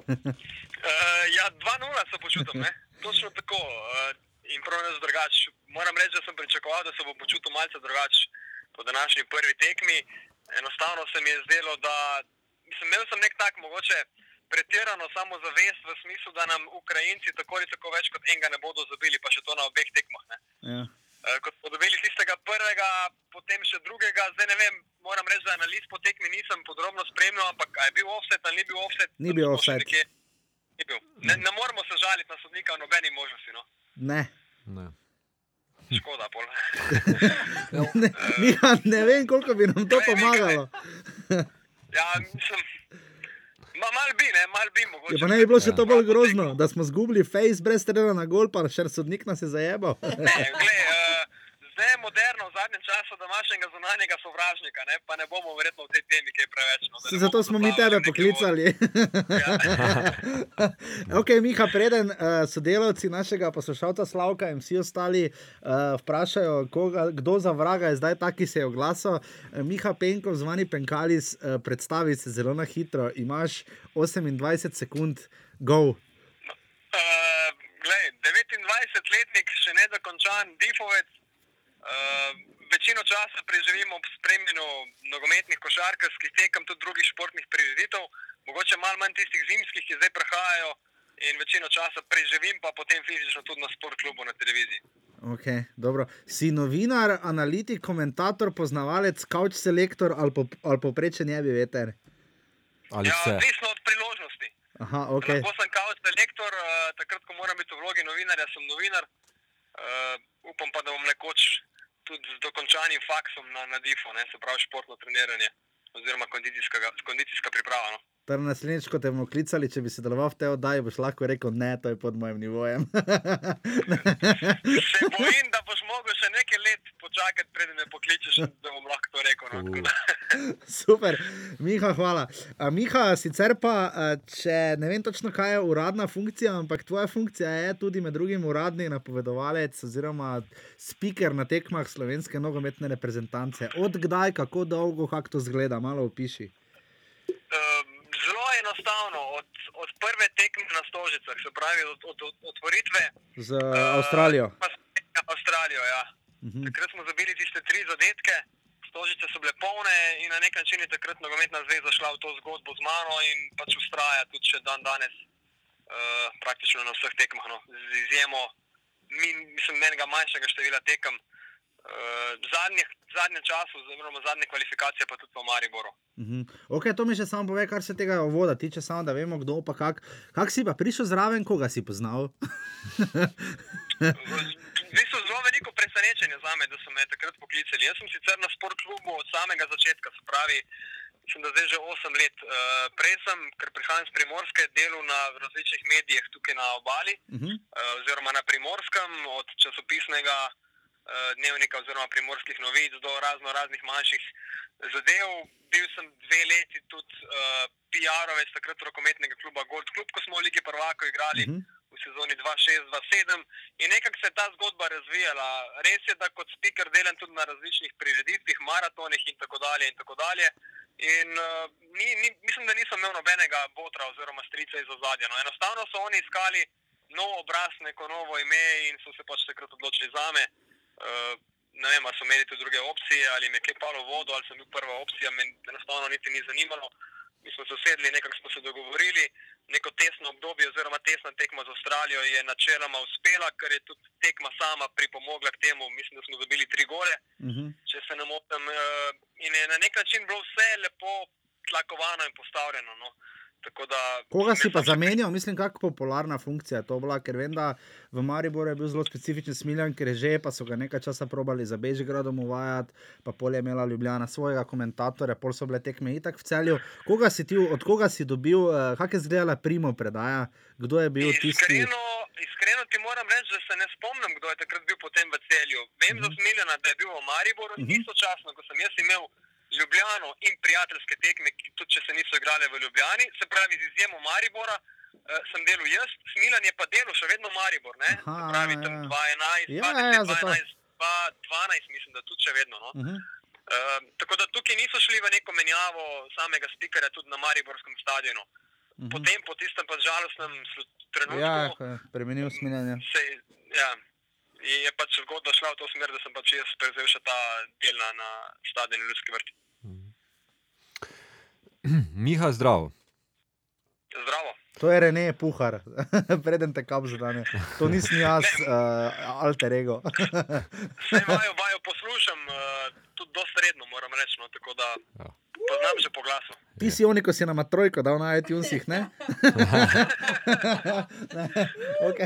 *laughs* Uh, ja, 2-0 se počutim, ne? Točno tako. Uh, in prav ne drugače. Moram reči, da sem pričakoval, da se bo počutil malce drugače po današnji prvi tekmi. Enostavno se mi je zdelo, da mislim, imel sem nek tak mogoče pretirano samozavest v smislu, da nam Ukrajinci tako ali tako več kot enega ne bodo zabili, pa še to na obeh tekmah. Ne? Ja. Eh, Kot smo dobili tistega prvega, potem še drugega, zdaj ne vem, moram reči, da analiz po tekmi nisem podrobno spremljal, ampak je bil offset ali ni bil offset. Ni bil offset. Ni bil. Ne, ne moramo se žaliti na sodnika v nobeni možnosti. No. Ne. Ne. Škoda, pol. ne. *laughs* Miha, ne vem, koliko bi nam to pomagalo. Ja, mislim, ma, mal bi, ne, mal bi mogoče. Je pa ne bi bilo še to bolj grozno, da smo zgubili face brez strela na gol, pa še sodnik nas je zajebal. Ne, glej, uh, zdaj je moderno v zadnjem času, da imaš enega zunanjega sovražnika, ne, pa ne bomo verjetno v tej temi kaj preveč. No, Zato smo mi tebe poklicali. *laughs* ok, Miha, preden uh, sodelavci našega poslušalca Slavka in vsi ostali uh, vprašajo, koga, kdo za vraga je zdaj ta, ki se je oglasil. Uh, Miha Penkov, zvani Penkalis, uh, predstavi se zelo na hitro. Imaš 28 sekund, go. Uh, glej, 29-letnik, še ne dokončan, difovec. Uh, večino časa preživimo ob spremljanju nogometnih, košarkarskih tekem, tudi drugih športnih prireditev, mogoče malo manj tistih zimskih, ki zdaj prihajajo. In večino časa preživim, pa potem fizično tudi na sport klubu na televiziji. Okay, dobro. si novinar, analitik, komentator, poznavalec, couch selektor ali, po, ali poprečen je bi veter. Ali Ja, vse. odvisno od priložnosti. Aha, ok. Lahko sem kao selektor, uh, takrat, ko moram biti v vlogi novinarja, sem novinar. Uh, upam pa, da bom nekoč tudi z dokončanim faksom na, na DIFO, ne, se pravi športno treniranje oziroma kondicijska, kondicijska priprava. No. Torej, naslednjič, ko te bomo klicali, če bi se deloval v tej oddaji, boš lahko rekel: Ne, to je pod mojim nivojem. Se bojim, da boš mogel še nekaj let počakati, preden me pokličeš, da bom lahko to rekel. No. Super, Miha, hvala. A, Miha, sicer pa, če ne vem točno, kaj je uradna funkcija, ampak tvoja funkcija je tudi med drugim uradni napovedovalec oziroma speaker na tekmah slovenske nogometne reprezentance. Od kdaj, kako dolgo, kako to zgleda, malo opiši. Uh, zelo enostavno, od, od prve tekme na Stožicah, se pravi od, od, od otvoritve. Z uh, Avstralijo. Avstralijo, ja. Uh -huh. Takrat smo zabili tiste tri zadetke, Stožice so bile polne in na nek način je takrat nogometna zveza šla v to zgodbo z mano in pač ustraja tudi še dan danes, uh, praktično na vseh tekmah, no. z izjemo, mi, mislim, menega manjšega števila tekem. Uh, zadnjih, zadnjem času, oziroma zadnje kvalifikacije, pa tudi v Mariboru. Uh -huh. okay, to mi še samo pove, kar se tega voda tiče, samo da vemo, kdo pa kak. Kak si pa prišel zraven, koga si poznal? v bistvu zelo veliko presenečenja za me, da so me takrat poklicali. Jaz sem sicer na sport klubu od samega začetka, se pravi, mislim, da zdaj že 8 let. Uh, prej sem, ker prihajam z primorske, delal na različnih medijih tukaj na obali, uh -huh. uh, oziroma na primorskem, od časopisnega uh, dnevnika oziroma primorskih novic do razno raznih manjših zadev. Bil sem dve leti tudi uh, PR-ovec takrat rokometnega kluba Gold Club, ko smo v Ligi Prvako igrali. Uh -huh v sezoni 2006-2007 in nekako se je ta zgodba razvijala. Res je, da kot speaker delam tudi na različnih prireditvah, maratonih in tako dalje. In tako dalje. In, uh, ni, ni, mislim, da nisem imel nobenega botra oziroma strica iz ozadja. No, enostavno so oni iskali nov obraz, neko novo ime in so se pač takrat odločili za me. Uh, ne vem, ali so imeli tudi druge opcije, ali me je kaj palo vodo, ali sem bil prva opcija, me enostavno niti ni zanimalo. Mi smo se usedli, nekako smo se dogovorili, neko tesno obdobje, oziroma tesna tekma z Avstralijo je načeloma uspela, ker je tudi tekma sama pripomogla k temu. Mislim, da smo dobili tri gole, uh -huh. če se ne motim. Eh, in je na nek način bilo vse lepo tlakovano in postavljeno. No. Da, Koga si pa zamenjal, mislim, kako popularna funkcija je to bila, ker vem, da v Mariboru je bil zelo specifičen smiljan, ker je že, pa so ga nekaj časa probali za Bežigradom uvajati, pa pol je imela Ljubljana svojega komentatorja, pol so bile tekme itak v celju. Koga si ti, od koga si dobil, uh, kak je zdajala primo predaja, kdo je bil tisti? Iskreno, iskreno ti moram reči, da se ne spomnim, kdo je takrat bil potem v celju. Vem uh -huh. za smiljana, da je bil v Mariboru, uh -huh. istočasno, ko sem jaz imel. Ljubljano in prijateljske tekme, tudi če se niso igrale v Ljubljani, se pravi, z izjemo Maribora, uh, sem delal jaz, Smilan je pa delal še vedno Maribor, ne? Aha, se pravi, tam 2011, ja, 2012, 2012, mislim, da tudi še vedno. No? Uh -huh. uh, tako da tukaj niso šli v neko menjavo samega spikerja tudi na Mariborskem stadionu. Uh -huh. Potem, po tistem pa žalostnem trenutku, ja, premenil Smilan. Ja je pač zgodba šla v to smer, da sem pač jaz prevzel še ta del na stadionu Ljudske vrti. *clears throat* Miha, zdrav. Zdravo. To je Rene Puhar, *laughs* preden te kam zadane. To nisem jaz, uh, alter ego. Vse imajo, imajo poslušam, uh, tudi dosta redno, moram reči. No, tako da ja. Poznam že po glasu. Ti si oni, ko si nama trojko dal na iTunesih, ne? ne. *laughs* ok,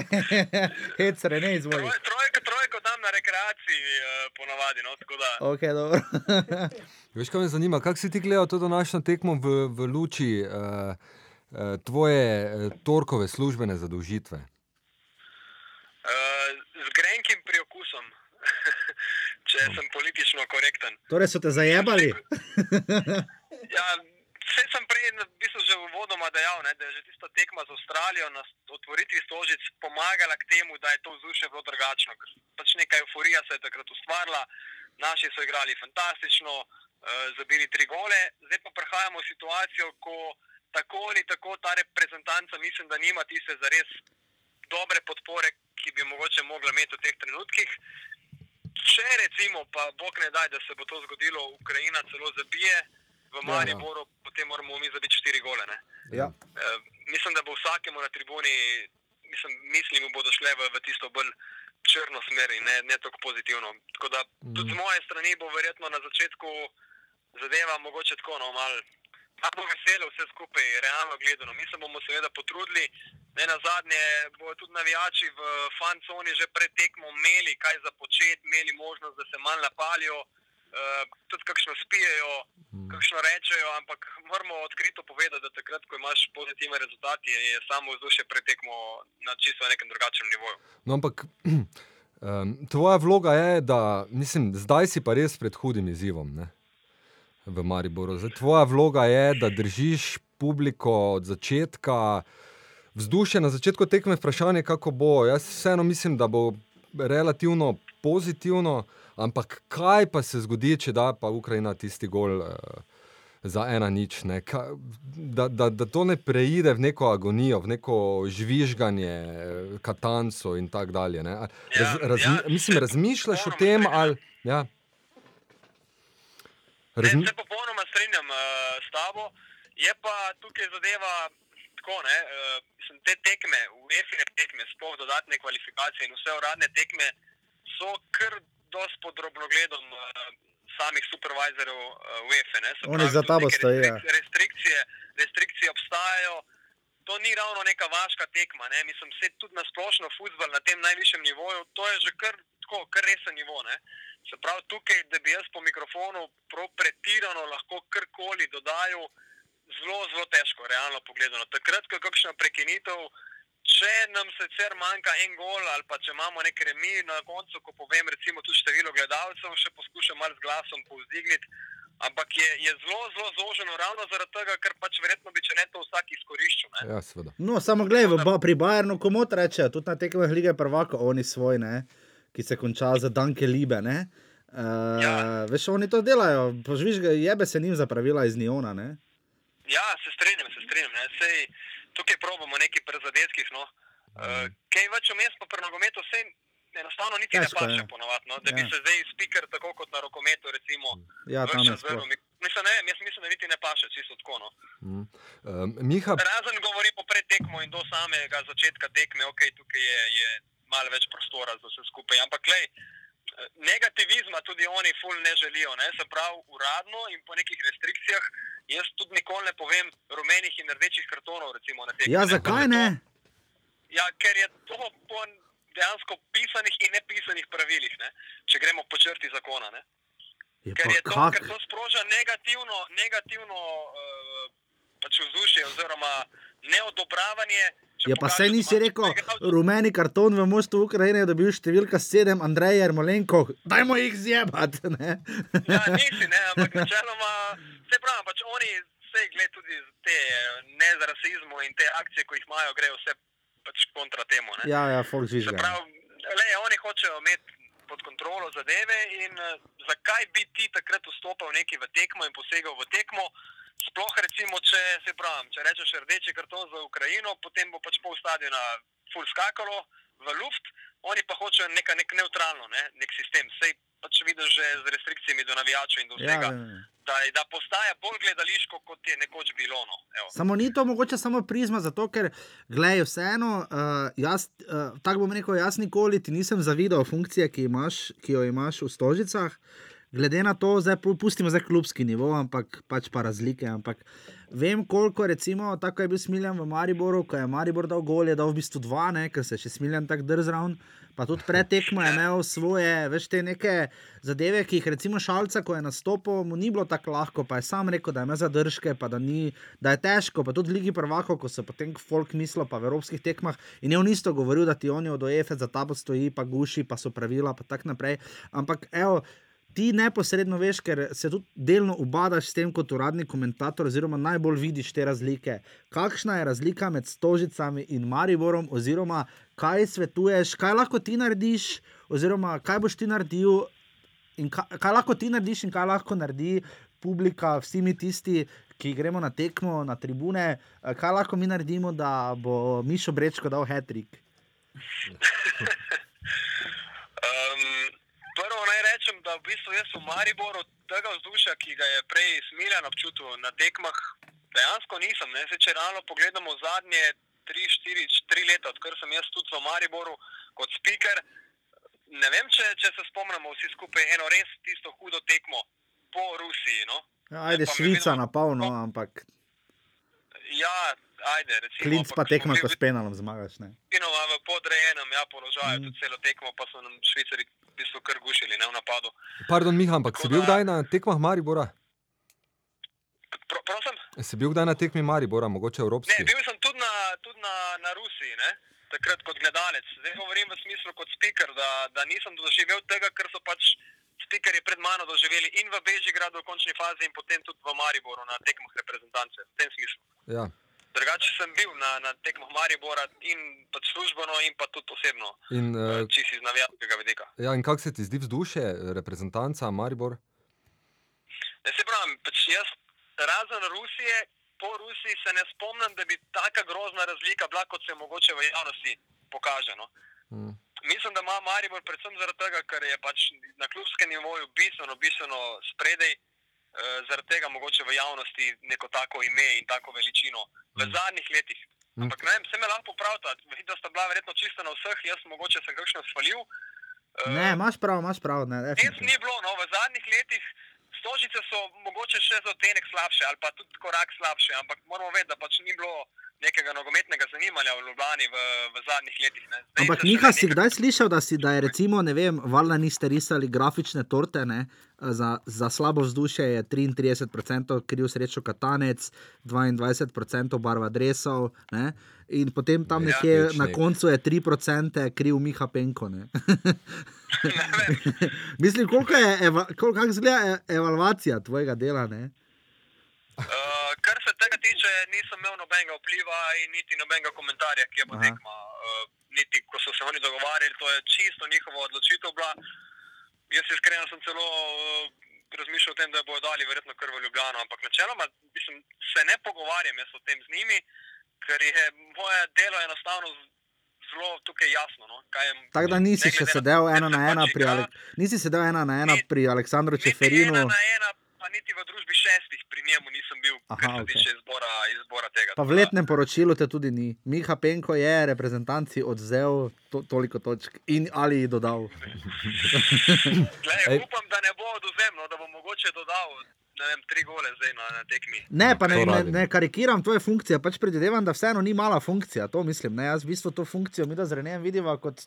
hec, Rene, izvoli. Troj, trojko, trojko dam na rekreaciji, uh, ponavadi. No, ok, dobro. *laughs* Veš, kaj me zanima, kako si ti gledal to današnjo tekmo v, v luči? Uh, tvoje torkove službene zadolžitve? Uh, z grenkim priokusom, če sem politično korekten. Torej so te zajebali? ja, vse sem prej v bistvu že v vodoma dejal, ne, da je že tista tekma z Avstralijo na otvoritvi stožic pomagala k temu, da je to vzdušje bilo drugačno. Pač neka euforija se je takrat ustvarila, naši so igrali fantastično, uh, zabili tri gole, zdaj pa prehajamo v situacijo, ko tako ali tako ta reprezentanca, mislim, da nima tiste zares dobre podpore, ki bi mogoče mogla imeti v teh trenutkih. Če recimo, pa Bog ne daj, da se bo to zgodilo, Ukrajina celo zabije v Mariboru, ja, ja. potem moramo mi zabiti štiri gole. Ja. E, mislim, da bo vsakemu na tribuni, mislim, mislim bodo šle v, v tisto bolj črno smer in ne, ne tako pozitivno. Tako da mm. tudi z moje strani bo verjetno na začetku zadeva mogoče tako no, malo bo veselo vse skupaj, realno gledano. Mi se bomo seveda potrudili. Ne na zadnje, bodo tudi navijači v Fanconi že pred tekmo imeli kaj za početi, imeli možnost, da se malo napalijo, uh, tudi kakšno spijejo, mm. kakšno rečejo, ampak moramo odkrito povedati, da takrat, ko imaš pozitivne rezultate, je samo vzdušje pred tekmo na čisto nekem drugačnem nivoju. No, ampak um, *clears throat* tvoja vloga je, da mislim, zdaj si pa res pred hudim izzivom. Ne? V Mariboru. Zdaj, tvoja vloga je, da držiš publiko od začetka, vzdušje na začetku tekme, vprašanje, kako bo. Jaz vseeno mislim, da bo relativno pozitivno, ampak kaj pa se zgodi, če da pa Ukrajina tisti gol. Uh, za ena nič. Ne, ka, da, da, da to ne preide v neko agonijo, v neko žvižganje, katanco in tako dalje. ne. A Raz, Ja, razmi, ja, mislim, razmišljaš o tem, ali. Ja. Ne, Razmi, se popolnoma strinjam uh, s tabo. Je pa tukaj zadeva tako, ne, uh, mislim, te tekme, UEFI-ne tekme, sploh dodatne kvalifikacije in vse uradne tekme so kar dosti pod drobnogledom uh, samih supervizorjev uh, UEFA. Ne. Oni pravi, za tabo stojijo. restrik- Restrikcije, restrikcije obstajajo. To ni ravno neka vaška tekma. Ne. Mislim, se tudi na splošno futbol na tem najvišjem nivoju, to je že kar, tako, kar resen nivo. Ne. Se pravi, tukaj, da bi jaz po mikrofonu pretirano lahko karkoli dodajal, zelo, zelo težko, realno pogledano. Takrat, ko je kakšna prekinitev, če nam sicer manjka en gol ali pa če imamo nek remi na koncu, ko povem, recimo, tudi število gledalcev, še poskušam malo z glasom povzdigniti. Ampak je, je zelo, zelo zoženo, ravno zaradi tega, ker pač verjetno bi če ne to vsak izkoriščal. ne. ja, seveda. No, samo gledaj, v Ba- pri Bayernu komot rečejo, tudi na tekmah lige prvaka, oni svoj, ne, ki se konča za Danke Libe. Ne. Uh, Ja. Veš, oni to delajo, požviš ga, jebe se njim za pravila iz Niona. Ne. Ja, se strinjam, se strinjam. Ne. Sej, tukaj probamo neki prezadetkih. No. Uh, kaj več vmes pa pri nogometu, sej enostavno niti Težko ne paše je. ponovadi. No, da Ja. bi se zdaj speaker, tako kot na rokometu, recimo, Ja, sploh. vrnil mik- Mislim, ne jaz mislim, da niti ne paše čisto tako. No. Mm. Um, Miha, Razen govori po predtekmo in do samega začetka tekme, ok, tukaj je, je malo več prostora za vse skupaj. Ampak, lej, negativizma tudi oni ful ne želijo. Ne? Se pravi, uradno in po nekih restrikcijah, jaz tudi nikoli ne povem rumenih in rdečih kartonov. Recimo, na tekmi, Ja, ne, zakaj ker je ne? to- Ja, ker je to po dejansko pisanih in nepisanih pravilih, ne? če gremo po črti zakona. Ne? Je Ker, je to, kak? ker to sproža negativno, negativno uh, pač vzdušje oziroma neodobravanje. Ja, pa sej nisi rekel, rumeni karton v mostu Ukrajine je dobil številka 7, Andrej Jarmolenko, dajmo jih zjebati. *laughs* ne. Ja, nisi, ne, ampak načeloma, se pravi, pač oni vse gled tudi te ne za rasizmu in te akcije, ko jih imajo, grejo vse pač kontra temu. Ne. Ja, ja, folk pravi, le, oni hočejo imeti pod kontrolo zadeve in uh, zakaj bi ti takrat vstopal neki v tekmo in posegal v tekmo. Sploh recimo, če se pravim, če rečeš rdeči karton za Ukrajino, potem bo pač pol stadiona full skakalo v luft, oni pa hočejo neka, nek neutralno, ne, nek sistem. Sej pač vidiš že z restrikcijami do navijačev in do Ja, vsega, ja, ja. da, da postaja bolj gledališko, kot je nekoč bilo. No. Evo. Samo ni to mogoče samo prizma, zato ker, gledaj, vseeno, uh, jaz, uh, tako bom rekel, jaz nikoli ti nisem zavidal funkcije, ki, imaš, ki jo imaš v stožicah. Glede na to, zdaj pu- pustimo zdaj klubski nivo, ampak pač pa razlike. Ampak vem, koliko recimo, tako je bil Smiljan v Mariboru, ko je Maribor dal gol, je dal v bistvu dva, ne, ker se je še Smiljan tako drzraun. Pa tudi pred tekmo je imel svoje, veš, te neke zadeve, ki jih recimo Šalca, ko je nastopil, mu ni bilo tako lahko, pa je sam rekel, da ima zadržke, pa da, ni, da je težko, pa tudi Ligi prvakov, ko se potem folk mislo, pa v evropskih tekmah. In je on isto govoril, da ti oni od OEF za tabo stoji, pa guši, pa so pravila, pa tako naprej. Ampak, evo. Ti neposredno veš, ker se tudi delno ubadaš s tem kot uradni komentator, oziroma najbolj vidiš te razlike. Kakšna je razlika med Stožicami in Mariborom, oziroma kaj svetuješ, kaj lahko ti narediš, oziroma kaj boš ti naredil, in kaj, kaj lahko ti narediš, in kaj lahko naredi publika, vsi mi tisti, ki gremo na tekmo, na tribune, eh, kaj lahko mi naredimo, da bo Mišo Brečko dal hetrik. *laughs* Um, prvo naj rečem, da v bistvu jaz v Mariboru tega vzdušja, ki ga je prej smiljen občutil na tekmah, dejansko nisem. Ne? Se, če realno pogledamo zadnje 3-4 leta, odkar sem jaz tudi v Mariboru kot speaker, ne vem, če, če se spomnimo vsi skupaj eno res tisto hudo tekmo po Rusiji. No? Ja, ajde, Švica na polno, ampak Ja, ajde, recimo. klinc pa tekma, ko s penalom zmagaš. Ne? Večinoma v podrejenem ja, položaju, Mm. tudi celo tekmo, pa so nam švicari v bistvu kar gušili ne, v napadu. pardon, Miha, ampak si Tako bil da- kdaj na tekmah Maribora? Pro, prosim? Si bil kdaj na tekmi Maribora, mogoče Ne, evropski? bil sem tudi na, tudi na, na Rusiji, ne? takrat kot gledalec. Zdaj govorim v smislu kot speaker, da, da nisem doživel tega, kar so pač speakerji pred mano doživeli in v Bežigradu v končni fazi in potem tudi v Mariboru na tekmah reprezentance. V tem smislu. Ja. Drugače sem bil na, na tekmah Maribora in pač službeno in pa tudi osebno, In, uh, uh, čisto iz navijačkega vidika. ja, in kako se ti zdi vzdušje, reprezentanca Maribor? Ne se pravim, pač jaz razen Rusije, po Rusiji se ne spomnim, da bi taka grozna razlika bila, kot se mogoče v javnosti pokaže. No. Mm. Mislim, da ima Maribor predvsem zaradi tega, ker je pač na klubskem nivoju bistveno, bistveno spredaj, eh, zaradi tega mogoče v javnosti neko tako ime in tako veličino v Mm. zadnjih letih. Mm. Ampak ne vem, se me lahko popravlja, vidim, da sta bila verjetno čista na vseh, jaz mogoče sem kakšno svalil. Eh, Ne, imaš prav, imaš prav. Ne, Res definitivno. ni bilo, no, v zadnjih letih stožice so mogoče še za odtenek slabše ali pa tudi korak slabše, ampak moramo vedeti, da pač ni bilo nekega nogometnega zanimanja v Ljubljani v, v zadnjih letih. Ne. Zdaj Ampak Miha, šele si nekaj- kdaj slišal, da, si, da je recimo, ne vem, valjda niste risali grafične torte, ne? Za, za slabo vzdušje je 33% kriv srečo katanec, 22% barva dresov, ne? in potem tam Ja, nekje nič na koncu je 3% kriv Miha Penko. *laughs* *laughs* Mislim, koliko je, eva, koliko, izgleda e- evalvacija tvojega dela, ne? Uh, kar se tega tiče, nisem imel nobenega vpliva in niti nobenega komentarja, ki je potekma. Uh, niti ko so se oni dogovarjali, to je čisto njihova odločitev bila. Jaz iskreno sem celo uh, razmišljal o tem, da bodo dali verjetno kar v Ljubljano, ampak načeloma mislim, se ne pogovarjam jaz o tem z njimi, ker je moje delo enostavno zelo tukaj jasno. No? Tako da nisi ne še sedel ena na se ena pri, Ale, nisi sedel ena na ena Ni- pri Aleksandru Čeferinu. ena na ena, pa niti v družbi šestih pri njemu nisem bil, Aha, kar se okej. tiče izbora, izbora tega. Pa v letnem poročilu te tudi ni. Miha Penko je reprezentanci odzel to, toliko točk in ali ji dodal. *laughs* Glej, Ej. upam, da ne bo oduzemno, da bo mogoče dodal ne vem, tri gole zdaj na, na tekmi. Ne, pa ne, To ne, ne karikiram tvoje funkcije, pač predvidevam, da vseeno ni mala funkcija. To mislim. Ne? Jaz v bistvu to funkcijo mi da z Renem vidiva kot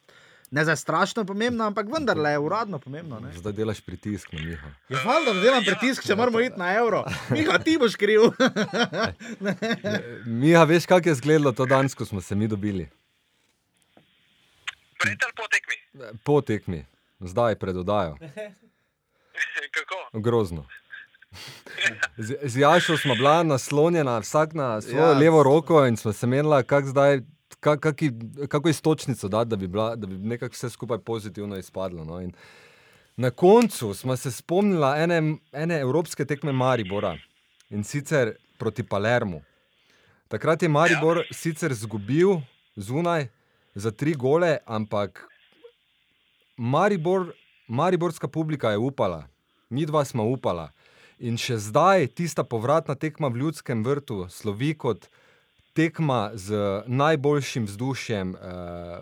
ne za strašno pomembno, ampak vendarle je uradno pomembno. Ne? Zdaj delaš pritisk na Miha. Je valjda, da delam Ja. pritisk, če moramo iti na evro. Miha, ti boš kriv. *laughs* Miha, veš, kako je izgledalo to danes, ko smo se mi dobili? Pred ali po tekmi? Po tekmi, zdaj pred oddajo. *laughs* Kako? Grozno. Z, z Jašo smo bila naslonjena, vsak na svojo Ja. levo roko in smo se menila, kako zdaj. kak- kaki- Kako istočnico dati, da bi, bila, da bi nekako vse skupaj pozitivno izpadlo. No? In na koncu smo se spomnili ene, ene evropske tekme Maribora in sicer proti Palermu. Takrat je Maribor ja. sicer izgubil zunaj za tri gole, ampak Maribor, Mariborska publika je upala, mi dva smo upala. In še zdaj tista povratna tekma v Ljudskem vrtu slovi kot tekma z najboljšim vzdušjem uh,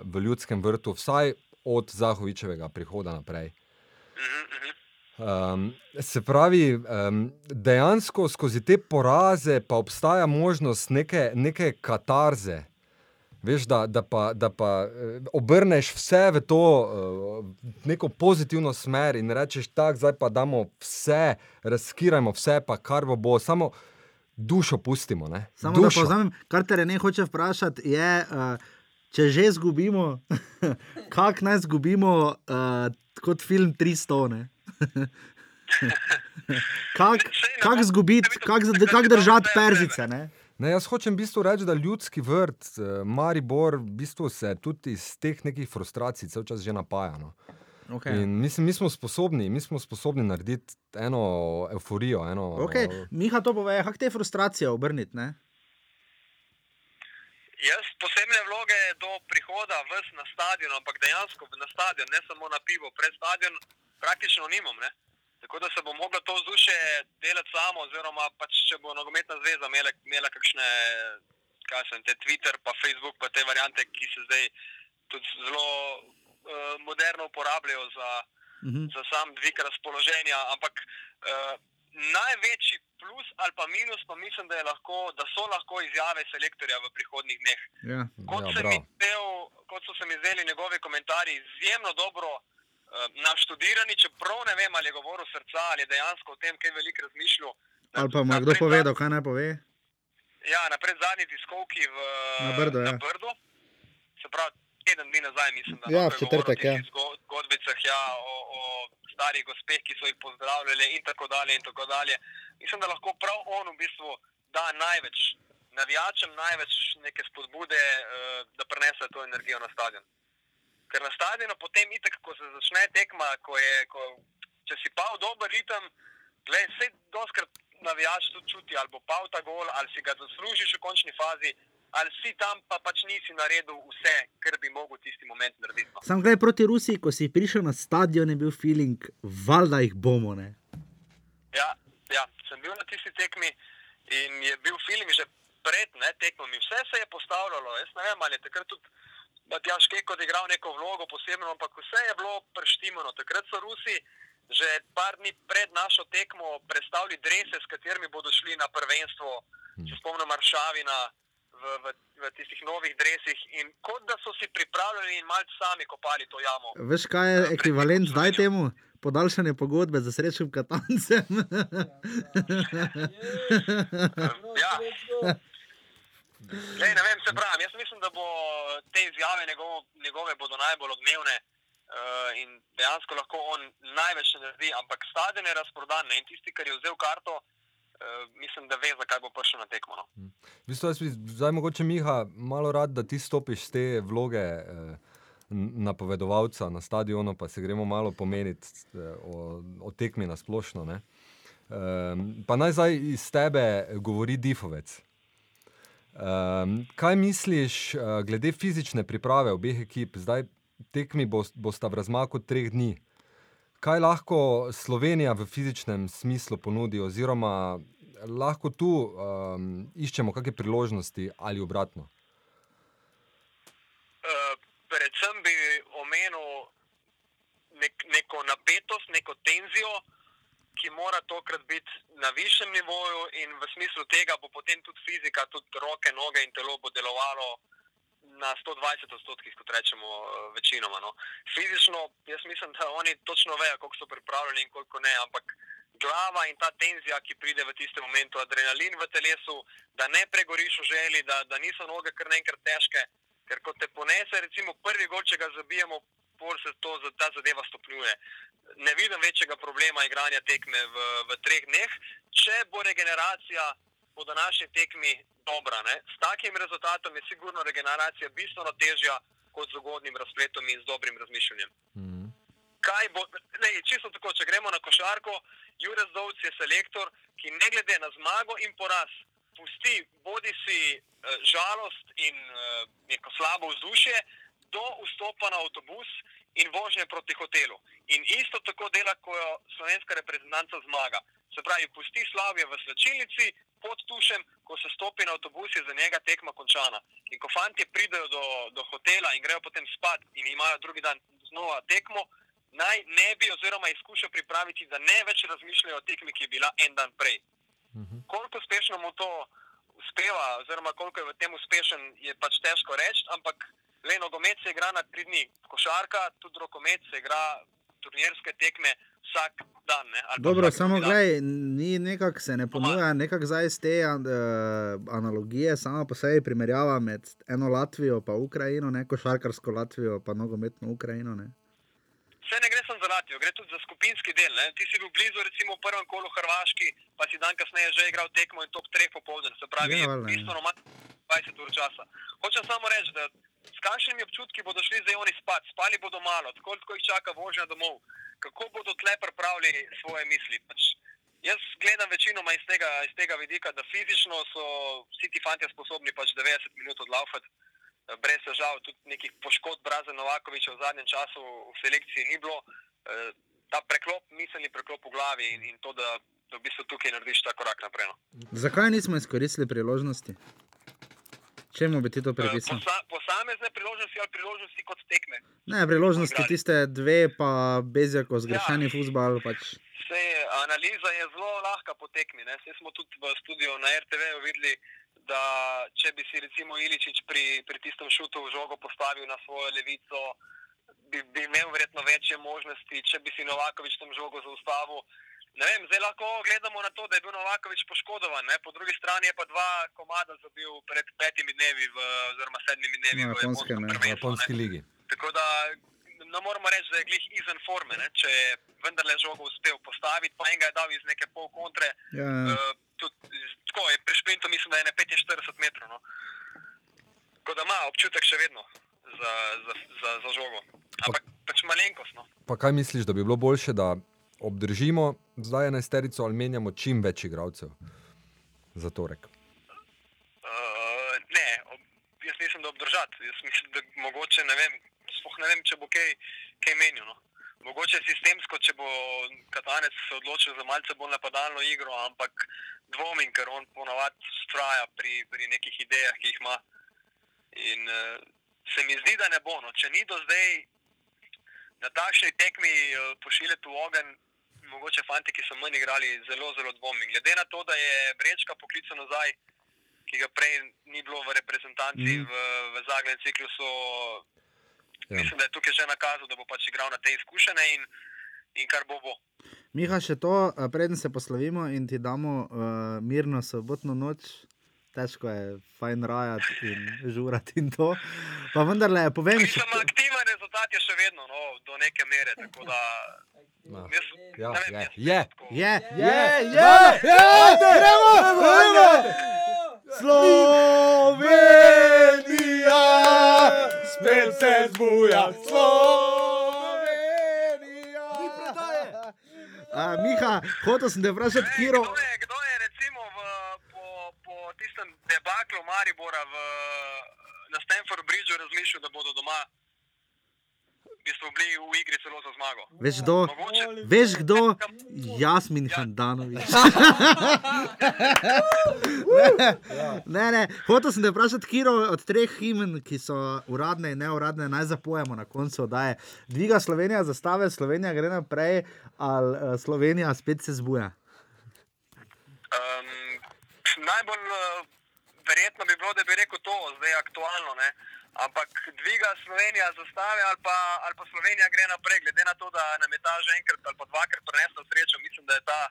v Ljudskem vrtu, vsaj od Zahovičevega prihoda naprej. Um, se pravi, um, dejansko skozi te poraze pa obstaja možnost neke, neke katarze. Veš, da, da pa, da pa eh, obrneš vse v to uh, neko pozitivno smer in rečeš, tako, zdaj pa damo vse, razkirajmo vse, pa kar bo, bo samo dušo pustimo. Ne? Samo da dušo. povzamem, kar te ne hoče vprašati, je, uh, če že izgubimo, *laughs* kako naj izgubimo kot film 300. ne? Kako *laughs* kak izgubiti, kako kak držati perzice? Ne? Ne, jaz hočem v bistvu reči, da ljudski vrt, eh, Maribor, v bistvu se tudi iz teh nekih frustracij vse čas že napaja. No. Okay. In mislim, mi smo sposobni, mi smo sposobni narediti eno euforijo. Eno, Okay. Miha to pove, kako te frustracije obrniti. Ne? Jaz posebne vloge do prihoda vs na stadion, ampak dejansko na stadion, ne samo na pivo, pred stadion, praktično nimam. Ne? Tako da se bo mogla to vzdušje delati samo, oziroma pač, če bo nogometna zveza imela, imela kakšne, kaj sem, te Twitter, pa Facebook, pa te variante, ki se zdaj tudi zelo uh, moderno uporabljajo za, Mhm. za sam dvig razpoloženja. Ampak uh, največji plus ali pa minus, pa mislim, da, je lahko, da so lahko izjave selektorja v prihodnih dneh. Ja. Kot, Ja, bravo. del, kot so se mi zdeli njegovi komentarji, izjemno dobro uh, naštudirani, čeprav ne vem, ali je govoril srca ali je dejansko o tem, kaj veliko razmišljal. Na- Ali pa mu na je kdo povedal, kaj naj pove? Ja, na predzadnji tiskovki v Na Brdu, ja. na Brdu. Se pravi, teden dni nazaj, mislim, da Ja, v je četrtek, ja. zgodbicah ja, o, o starih gospeh, ki so jih pozdravljali in tako dalje. In tako dalje. Mislim, da lahko prav on v bistvu da največ navijačem, največ neke spodbude, eh, da prenese to energijo na stadion. Ker na stadionu potem, itak, ko se začne tekma, ko je, ko, če si pa v dober ritem, gledaj, vse doskrat navijač tudi čuti, ali bo pal ta gol, ali si ga zaslužiš v končni fazi, ali si tam pa pač nisi naredil vse, kar bi mogel tisti moment narediti. No. Sam gledaj proti Rusiji, ko si prišel na stadion, je bil feeling, valjda jih bomo. Ne? Ja, ja, sem bil na tisti tekmi in je bil feeling že pred ne, tekmami. Vse se je postavljalo, jaz ne vem, ali je takrat tudi. Matjaš Keko odigral neko vlogo posebno, ampak vse je bilo preštimano. Takrat so Rusi že par dni pred našo tekmo predstavili drese, s katerimi bodo šli na prvenstvo, če spomnim Maršavina v, v, v tistih novih dresih. In kot da so si pripravljali in malce sami kopali to jamo. Veš, kaj je ekvivalent zdaj temu? Podaljšanje pogodbe za srečnim katancem. ja. *laughs* Lej, ne vem, se pravi. Jaz mislim, da bo te izjave njegove, njegove bodo najbolj odmevne uh, in dejansko lahko on največ naredi, ampak stadion je razprodan ne? in tisti, ki je vzel karto, uh, mislim, da ve, zakaj bo prišel na tekmo. No? V bistvu, jaz bi zdaj mogoče Miha malo rad, da ti stopiš z te vloge. Eh... Napovedovalca na stadionu, pa se gremo malo pomeniti o, o tekmi na splošno. E, pa naj zdaj iz tebe govori Difovec. Um, kaj misliš, uh, glede fizične priprave obeh ekip, zdaj tekmi bosta v razmaku treh dni? Kaj lahko Slovenija v fizičnem smislu ponudi, oziroma lahko tu um, iščemo kakšne priložnosti ali obratno? Uh, predvsem bi omenil nek, neko napetost, neko tenzijo ki mora tokrat biti na višjem nivoju, in v smislu tega bo potem tudi fizika, tudi roke, noge in telo bo delovalo na 120 odstotkih, kot rečemo, eh, večinoma. No. Fizično, jaz mislim, da oni točno vejo, koliko so pripravljeni in koliko ne, ampak glava in ta tenzija, ki pride v tistem momentu, adrenalin v telesu, da ne pregoriš v želji, da, da niso noge kar naenkrat težke. Ker ko te ponese, recimo prvi gol, če ga zabijemo, pol se to, ta zadeva stopnjuje ne vidim večjega problema igranja tekme v, v treh dneh, če bo regeneracija po današnji tekmi dobra. Ne? S takim rezultatom je sigurno regeneracija bistveno težja kot z ugodnim razpletom in z dobrim razmišljanjem. Mm. Bo, ne, čisto tako, če gremo na košarko, Jurek Dovc je selektor, ki ne glede na zmago in poraz, pusti bodi si eh, žalost in eh, neko slabo vzdušje do vstopa na avtobus in vožnje proti hotelu. In isto tako dela, ko jo slovenska reprezentanca zmaga. Se pravi, pusti slavje v slčilnici pod tušem, ko se stopi na avtobus, je za njega tekma končana. In ko fanti pridejo do, do hotela in grejo potem spat in imajo drugi dan znova tekmo, naj ne bi oziroma izkušajo pripraviti, da ne več razmišljajo o tekmi, ki je bila en dan prej. Mhm. Koliko uspešno mu to uspeva, oziroma koliko je v tem uspešen, je pač težko reči, ampak le nogomet se igra na tri dni, košarka, tudi rokomet se igra turnirske tekme vsak dan. Ne, Dobro, samo gledaj, ni nekako se ne ponuja, nekako zdaj iz te uh, analogije, samo po sebi primerjava med eno Latvijo in Ukrajino, ne košarkarsko Latvijo in nogometno Ukrajino. Ne. Vse ne gre samo za Latvijo, gre tudi za skupinski del. Ne. Ti si bil blizu, recimo v prvem kolu Hrvaški, pa si dan kasneje že igral tekmo in top 3 popoldne, se pravi, ja, bistveno manj 20 ur časa. Hočem samo reči, da s kakšnimi občutki bodo šli zdaj oni spat, spali bodo malo, tako kot jih čaka vožnja domov, kako bodo tle pripravili svoje misli. Pač jaz gledam večinoma iz tega, iz tega vidika, da fizično so vsi ti fanti sposobni pač 90 minut odlaufati. Eh, brez težav, tudi nekih poškodb, Braza Novakoviča v zadnjem času v selekciji ni bilo. Eh, ta preklop, miselni preklop v glavi in, in to, da, da v bistvu tukaj narediš ta korak naprej. No. Zakaj nismo izkoristili priložnosti? Čemu bi ti to pripisal? Posa, posamezne priložnosti ali priložnosti kot tekme? Ne, priložnosti tiste dve, pa bezjako zgrešeni ja. futbol. Pač. Analiza je zelo lahka po tekmi. Vse smo tudi v studiu na RTV videli, da če bi si recimo Iličič pri, pri tistem šutu v žogo postavil na svojo levico, bi, bi imel verjetno večje možnosti, če bi si Novakovič tam žogo zaustavil. Ne vem, zdaj lahko gledamo na to, da je bil Novakovič poškodovan, ne? po drugi strani je pa dva komada zabil pred petimi dnevi, v, oziroma sedmimi dnevi no, v Japonski ligi. Tako da ne moramo reči, da je glih izven forme, ne? če je vendarle žogo uspel postaviti, pa enega je dal iz neke pol kontre. Ja. Uh, tudi, tako je pri šprintu, mislim, da je ne 45 metrov. No? Tako da ima občutek še vedno za, za, za, za žogo. Ampak pa, pač malenkost. No? Pa kaj misliš, da bi bilo boljše? obdržimo zdaj enajsterico ali menjamo čim več igralcev za torek. Uh, ne, ob- jaz mislim, da obdržati. Jaz mislim, da mogoče ne vem, sploh ne vem, če bo kaj, kaj menil. No. Mogoče sistemsko, če bo Katanec se odločil za malce bolj napadalno igro, ampak dvomim, ker on ponavadi straja pri, pri nekih idejah, ki jih ima. In uh, se mi zdi, da ne bo. No. Če ni do zdaj na takšni tekmi uh, pošiljati v ogen, mogoče fanti, ki so manj igrali, zelo, zelo dvomim. Glede na to, da je Brečka poklical nazaj, ki ga prej ni bilo v reprezentanci mm. v, v zadnjem ciklusu, Ja. mislim, da je tukaj že nakazal, da bo pač igral na te izkušnje in, in kar bo bo. Miha, še to, eh, preden se poslovimo in ti damo uh, mirno sobotno noč. Težko je fajn rajati in žurati in to. Pa vendarle, povem, Mislim, aktiven rezultat je še vedno no, do neke mere. Tako da, No. jaz, Ja, ne vem, je, jaz je. tako- je, Je, je, je, gremo, gremo! Slovenija, spet se zbuja, Slovenija. Uh, Miha, hotel sem te vprašati, Kiro. Kdo je, kdo je recimo v, po, po tistem debaklu Maribora v, na Stanford Bridgeu razmišljal, da bodo doma v bistvu bili v igri celo za zmago? Veš kdo? Mogoče, Veš kdo? Jasmin Handanovič. *laughs* ne, ne, hotel sem te vprašati, Kiro, od treh himen, ki so uradne in neuradne, naj zapojemo na koncu, da je dviga Slovenija zastave, Slovenija gre naprej, ali uh, Slovenija spet se zbuja. Um, najbolj uh, verjetno bi bilo, da bi rekel to, zdaj aktualno. Ne? Ampak dviga Slovenija zastave ali pa, ali pa Slovenija gre naprej, glede na to, da nam je ta že enkrat ali pa dvakrat prinesla srečo. Mislim, da je ta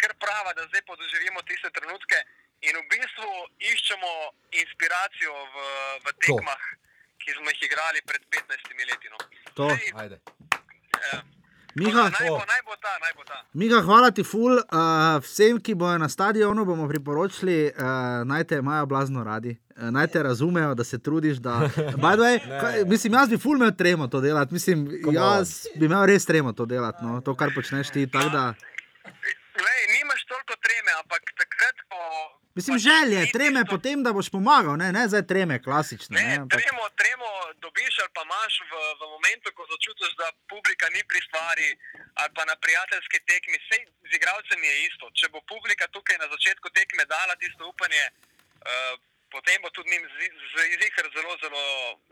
kar prava, da zdaj podoživimo tiste trenutke in v bistvu iščemo inspiracijo v, v tekmah, ki smo jih igrali pred 15 leti. No. To. Zdaj, Ajde. eh, Miha, naj, bo, naj bo ta, naj bo ta. Miha, hvala ti, ful. Uh, vsem, ki bojo na stadionu, bomo priporočili, uh, naj te imajo blazno radi. Uh, naj te razumejo, da se trudiš. Da... *laughs* By the way, kaj, mislim, jaz bi ful imel tremo to delati. Mislim, Come on. jaz bi imel res tremo to delati. No? To, kar počneš ti. tak Da... Lej, nimaš toliko treme, ampak takrat, ko. Mislim, želje, treme tisto- potem, da boš pomagal, ne, ne zdaj treme, klasične. Ne, Ne, ampak... tremo, tremo dobiš ali pa imaš v, v momentu, ko začutiš, da publika ni pri stvari ali pa na prijateljski tekmi. Sej z igralcem je isto. Če bo publika tukaj na začetku tekme dala tisto upanje, uh, potem bo tudi njim zihar zelo, zelo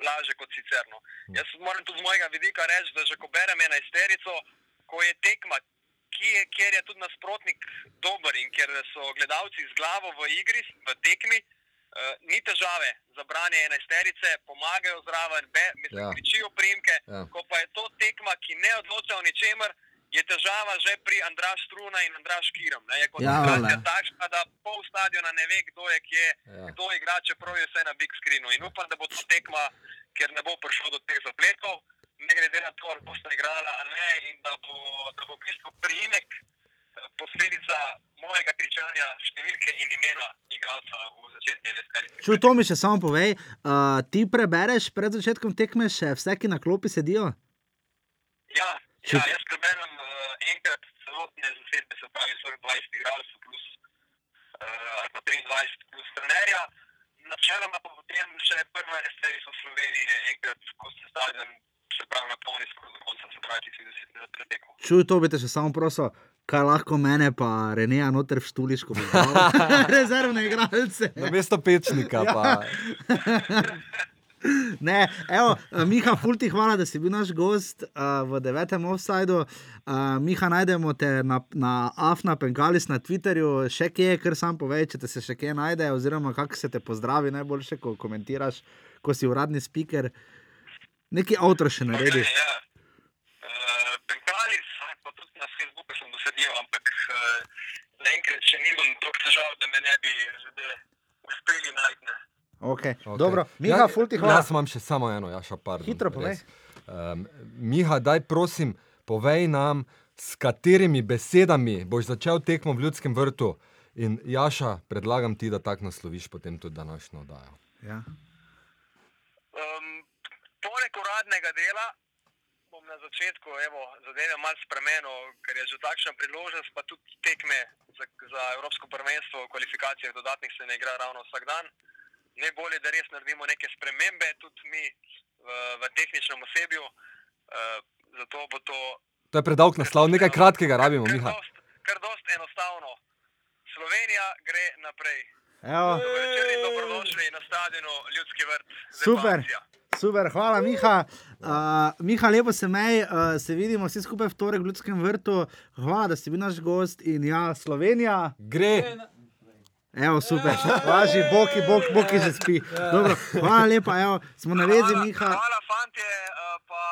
lažje kot sicer. No. Jaz moram tudi z mojega vidika reči, da že ko berem enajsterico, ko je tekma, je, kjer je tudi nasprotnik dober in kjer so gledalci z glavo v igri, v tekmi, uh, ni težave za branje enajsterice, pomagajo zraven, be, mislim, Ja. ja. kričijo primke. Ja. Ja. Ko pa je to tekma, ki ne odloča o ničemer, je težava že pri Andraš Struna in Andraš Kirom. Je Ja, koncentracija vale. takšna, da pol stadiona ne ve, kdo je kje, Ja. ja. kdo igra, čeprav je vse na big screenu. In upam, da bo to tekma, ker ne bo prišlo do teh zapletov, ne glede na to, ali boste igrali ali ne, in da bo, da bo v bistvu priimek posledica mojega kričanja, številke in imena igralca v začetni enajsterici. Čuj, to mi še samo povej. Uh, ti prebereš pred začetkom tekme še vse, ki na klopi sedijo? Ja, Če- ja jaz preberem uh, enkrat celotne zasedbe, se pravi 20 igralcev plus uh, ali pa 23 plus trenerja. Načeloma pa potem še prva enajsterica v Sloveniji enkrat, ko se stadion, se pravi na polni skoraj do konca, se pravi 30 minut pred tekmo. Čuj, to bi te še samo prosil. Kaj lahko mene, pa Reneja, noter v štuliško, *laughs* rezervne igralce. Na mesto pečnika. Ja. Pa, Ne, evo, eh, Miha, fulti hvala, da si bil naš gost uh, v devetem offsajdu. Uh, Miha, najdemo te na, na Afna Pengalis na Twitterju, še kje, kar sam povej, če te se še kje najde, oziroma kako se te pozdravi najboljše, ko komentiraš, ko si uradni speaker. Neki avtor še naredi. Okay, ja. uh, Penkalis, pa tudi na Facebooku sem dosedil, ampak uh, zaenkrat še nimam toliko težav, da me ne bi že uspeli najti. ne. Okay. Okej. Dobro, Miha, Ja, fulti hvala. Jaz imam še samo eno, Jaša, pardon. Hitro povej. Um, Miha, daj prosim, povej nam, s katerimi besedami boš začel tekmo v ljudskem vrtu. In Jaša, predlagam ti, da tako nasloviš potem tudi današnjo oddajo. Ja. Um, poleg uradnega dela bom na začetku evo, zadeve malo spremenil, ker je že takšna priložnost, pa tudi tekme za, za Evropsko prvenstvo, v kvalifikacijah dodatnih se ne igra ravno vsak dan. Najbolje, da res naredimo neke spremembe, tudi mi v, v tehničnem osebju. Uh, zato bo to To je predolg naslov, nekaj kratkega rabimo, kar Miha. dost, kar dost enostavno. Slovenija gre naprej. Evo, Dobro večer in dobrodošli na stadionu Ljudski vrt. Super. Zepancija. Super, hvala, Miha. Uh, Miha, lepo se mej, uh, se vidimo vsi skupaj v torek v Ljudskem vrtu. Hvala, da si bil naš gost in ja, Slovenija. Gre. Evo, super, važi, boki, boki, boki že spi. Dobro, hvala lepa, evo, smo na vezi, Hvala- Miha. Hvala, fantje. eh, Pa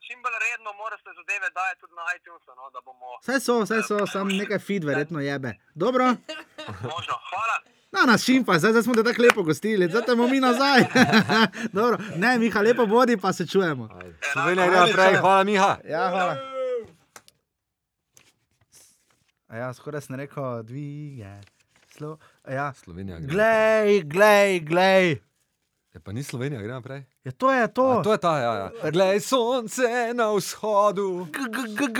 čim bolj redno morate zadeve dajati tudi na iTunes, no, da bomo Vse so, vse so, samo nekaj feed, verjetno jebe. Dobro, možno. Hvala. No, nas šimpa, zdaj, zdaj smo te tako lepo gostili, zdaj te bomo mi nazaj. *laughs* Dobro, ne, Miha, lepo bodi, pa se čujemo. Slovenija gre naprej, hvala Miha. Ja, hvala. A Ja, skoraj sem rekel, dvige. Slo... a Ja. Slovenija gre. Glej, glej, glej. Ja, pa ni Slovenija, gre naprej. Ja, to je to. A, to je ta, ja, ja. Glej, sonce na vzhodu.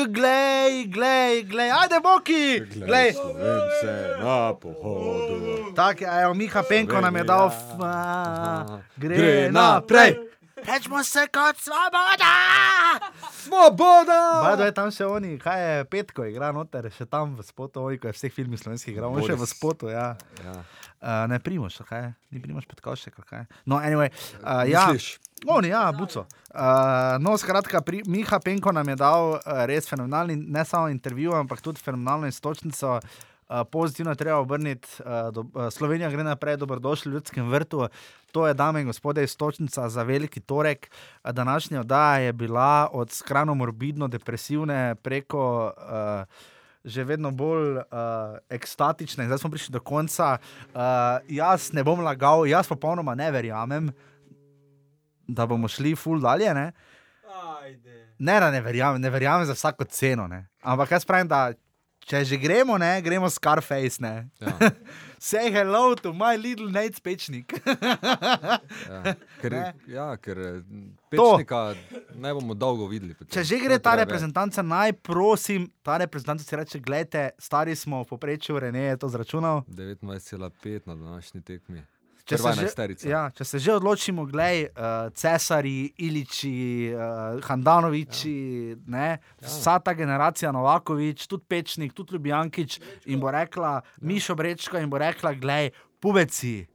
Glej, glej, glej, ajde, boki. Glej. Slovence na pohodu. Tako, je, evo, Miha Penko nam je dal, f- a, gre Gre naprej. naprej. Rečemo se kot svoboda. Svoboda! Bajdo je tam še oni, kaj je petko, igra noter, še tam v spotu, oj, ko je vseh filmih slovenskih igral, še v spotu, ja. Ja. Uh, ne primoš, kaj je, ni primoš petkovšek, kaj je. No, anyway, uh, ja. Misliš? Oni, ja, buco. Uh, no, skratka, pri, Miha Penko nam je dal uh, res fenomenalni, ne samo intervju, ampak tudi fenomenalno istočnico. Uh, pozitivno treba obrniti, do, Slovenija gre naprej, dobrodošli v ljudskem vrtu. To je, dame in gospode, istočnica za veliki torek. Današnja oddaja je bila od skrajno morbidno depresivne preko. Uh, Že vedno bolj uh, ekstatične, zdaj smo prišli do konca. Uh, jaz ne bom lagal, jaz popolnoma ne verjamem, da bomo šli ful dalje. Ne, ne, da ne verjamem, ne verjamem za vsako ceno. Ne. Ampak jaz pravim, da če že gremo, ne, gremo Scarface. Ne. Ja. *laughs* Say hello to my little Nate Pečnik. Ja. Ker, Ne. ja, ker eh, pečnika ne bomo dolgo videli. potem. Če že gre To ta reprezentanca, naj prosim, ta reprezentanca si reče: Glejte, stari smo v poprečju, Rene je to zračunal. 29,5 na današnji tekmi. Če se, že, enajsterica. ja, če se že odločimo, glej, uh, Cesari, Iliči, uh, Handanoviči, ja. vsa ta generacija, Novakovič, tudi Pečnik, tudi Ljubljankič in bo rekla, ja. Mišo Brečko in bo rekla, glej, pubeci,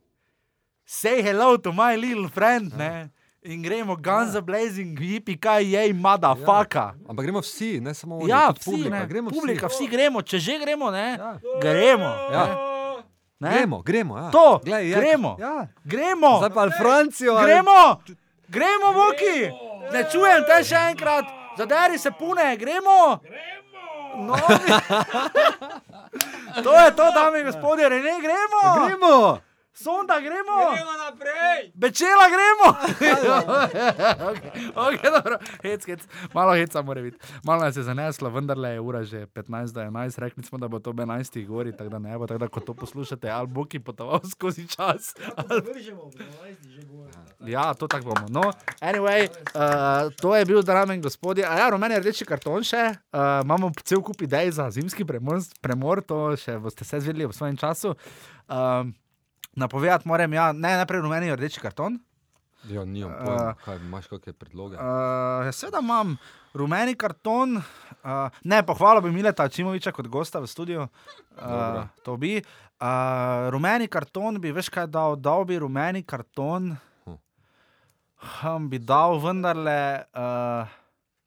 say hello to my little friend, ja. ne? In gremo, guns ja. blazing, yipi, kaj je, motherfucker. Ampak gremo vsi, ne samo oni. Ja, vsi, publika. ne, Gremo publika, vsi. vsi gremo, če že gremo, ne, Ja. gremo. Ja. Ne? Gremo, gremo. Ja. To, Glej, je- gremo. Ja. Gremo. Zdaj pa ali Francijo. ali- Gremo, gremo, Voki. Ne čujem te še enkrat, zadari se pune, gremo. No, *laughs* to je to, dame in gospodje, ne gremo. Gremo. Sonda gremo. Gremo naprej! Bečela gremo. *laughs* okay, okay, dobro. hec, hec. Malo heca mora biti. Malo nas je zaneslo, vendar je ura že 15 do 11. Rekli smo, da bo to ob 11. gori, tako da ne bo, tako da ko to poslušate, ali bo ki potoval *laughs* skozi čas. Vržemo, 12 že bo. Ja, to tako bomo. No, anyway, uh, to je bil, dame in gospodje. A ja, rumeni rdeči karton še. Uh, imamo cel kup idej za zimski premor, premor to še boste se zvedeli v svojem času. Um, napovedati moram, ja, ne, najprej rumeni rdeči karton. Ja, nimam Uh, pojma, kaj imaš kakšne predloge. Uh, Seveda imam rumeni karton, uh, ne pohvalo bi Mileta Čimoviča kot gosta v studiu. Uh, to bi. Uh, rumeni karton bi, veš kaj dal, dal bi rumeni karton. Hm. Hm, bi dal vendarle, uh,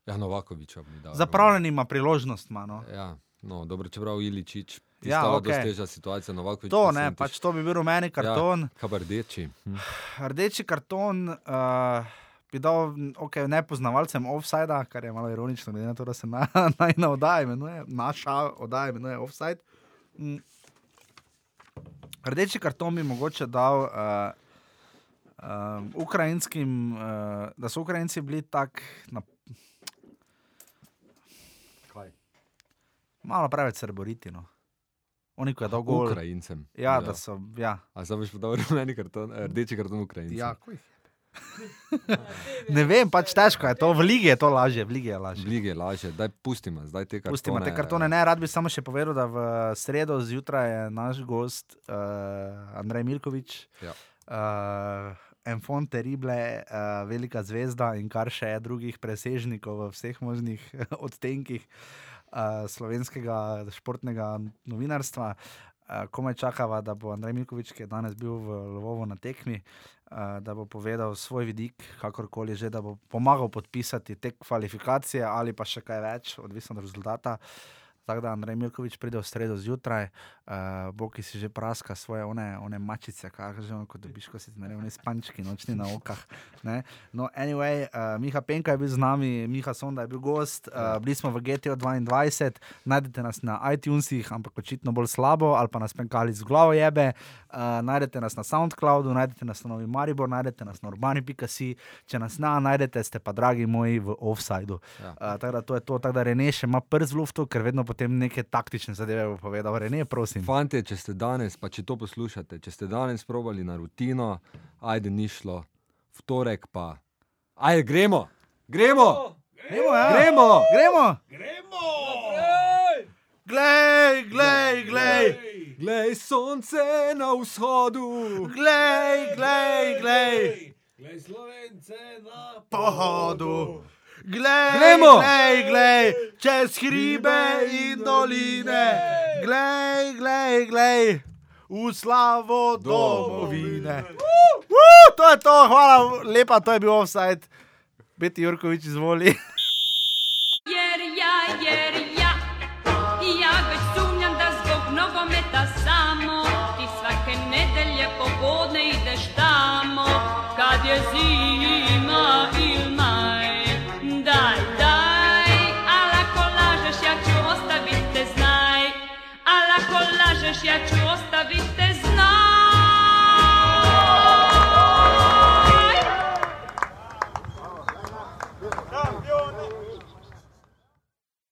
Ja, Novakoviča bi dal. zapravljen ima priložnost. ima, No. Ja, no, dobro, čeprav Iličič. Ja, Ja, okay. teža situacija, Novakovič. To pa ne, Sentič. pač to bi bil rumeni karton. Ja, kabardeči. Hm. Rdeči karton uh, bi dal okay, nepoznavalcem offside, kar je malo ironično, glede na to, da se na, *laughs* najna oddaja imenuje, naša oddaja imenuje offside. Mm. Rdeči karton bi mogoče dal uh, uh, ukrajinskim, uh, da so Ukrajinci bili tako na- Kaj? malo preveč srboriti. No. Oni, ko je dal gol. Ukrajincem. Ja, da so. Ja, A zdaj boš podal rumeni karton, eh, rdeči karton Ukrajincem. ja, ko jih Ne vem, pač težko je to, v ligi je to lažje, v ligi je lažje. Lige je lažje, daj pustimo zdaj te kartone. Pustimo te kartone, ne, rad bi samo še povedal, da v sredo zjutraj je naš gost uh, Andrej Milkovič, Ja. uh, Enfant Terrible, uh, velika zvezda in kar še je drugih presežnikov v vseh možnih *laughs* odtenkih uh, slovenskega športnega novinarstva. Uh, komaj čakava, da bo Andrej Milkovič, ki je danes bil v Lvovu na tekmi, uh, da bo povedal svoj vidik, kakorkoli že, da bo pomagal podpisati te kvalifikacije ali pa še kaj več, odvisno od rezultata. Tako da Andrej Milkovič pride v sredo zjutraj, uh, bo ki si že praska svoje one, one mačice, kaj že ono, kot dobiš, ko si zmeraj one spančki, nočni na okah. Ne? No, anyway, uh, Miha Penka je bil z nami, Miha Sonda je bil gost, uh, bili smo v GTO 22, najdete nas na iTunesih, ampak očitno bolj slabo, ali pa nas penkali z glavo jebe, uh, najdete nas na SoundCloudu, najdete nas na Novi Maribor, najdete nas na urbani.si, če nas ne najdete, ste pa dragi moji v offsajdu. Ja. Uh, tako da to je to, tako da Rene še ima prst v luftu, ker vedno potem neke taktične zadeve bo povedal. Rene, prosim. Fantje, če ste danes, pa če to poslušate, če ste danes probali na rutino, ajde ni šlo, v torek pa. Ajde, gremo, gremo, Gremo, ja. gremo. Gremo. Gremo! Glej, glej, glej, Glej sonce na vzhodu. glej, glej, glej. Glej slovence na Pohodu. Glej, Gremo. glej, glej, čez hribe in doline. Glej, glej, glej, v slavo domovine. Uh, to je to, hvala lepa, to je bil offside. Beti Jurkovič, izvoli. Jer ja, jer ja yet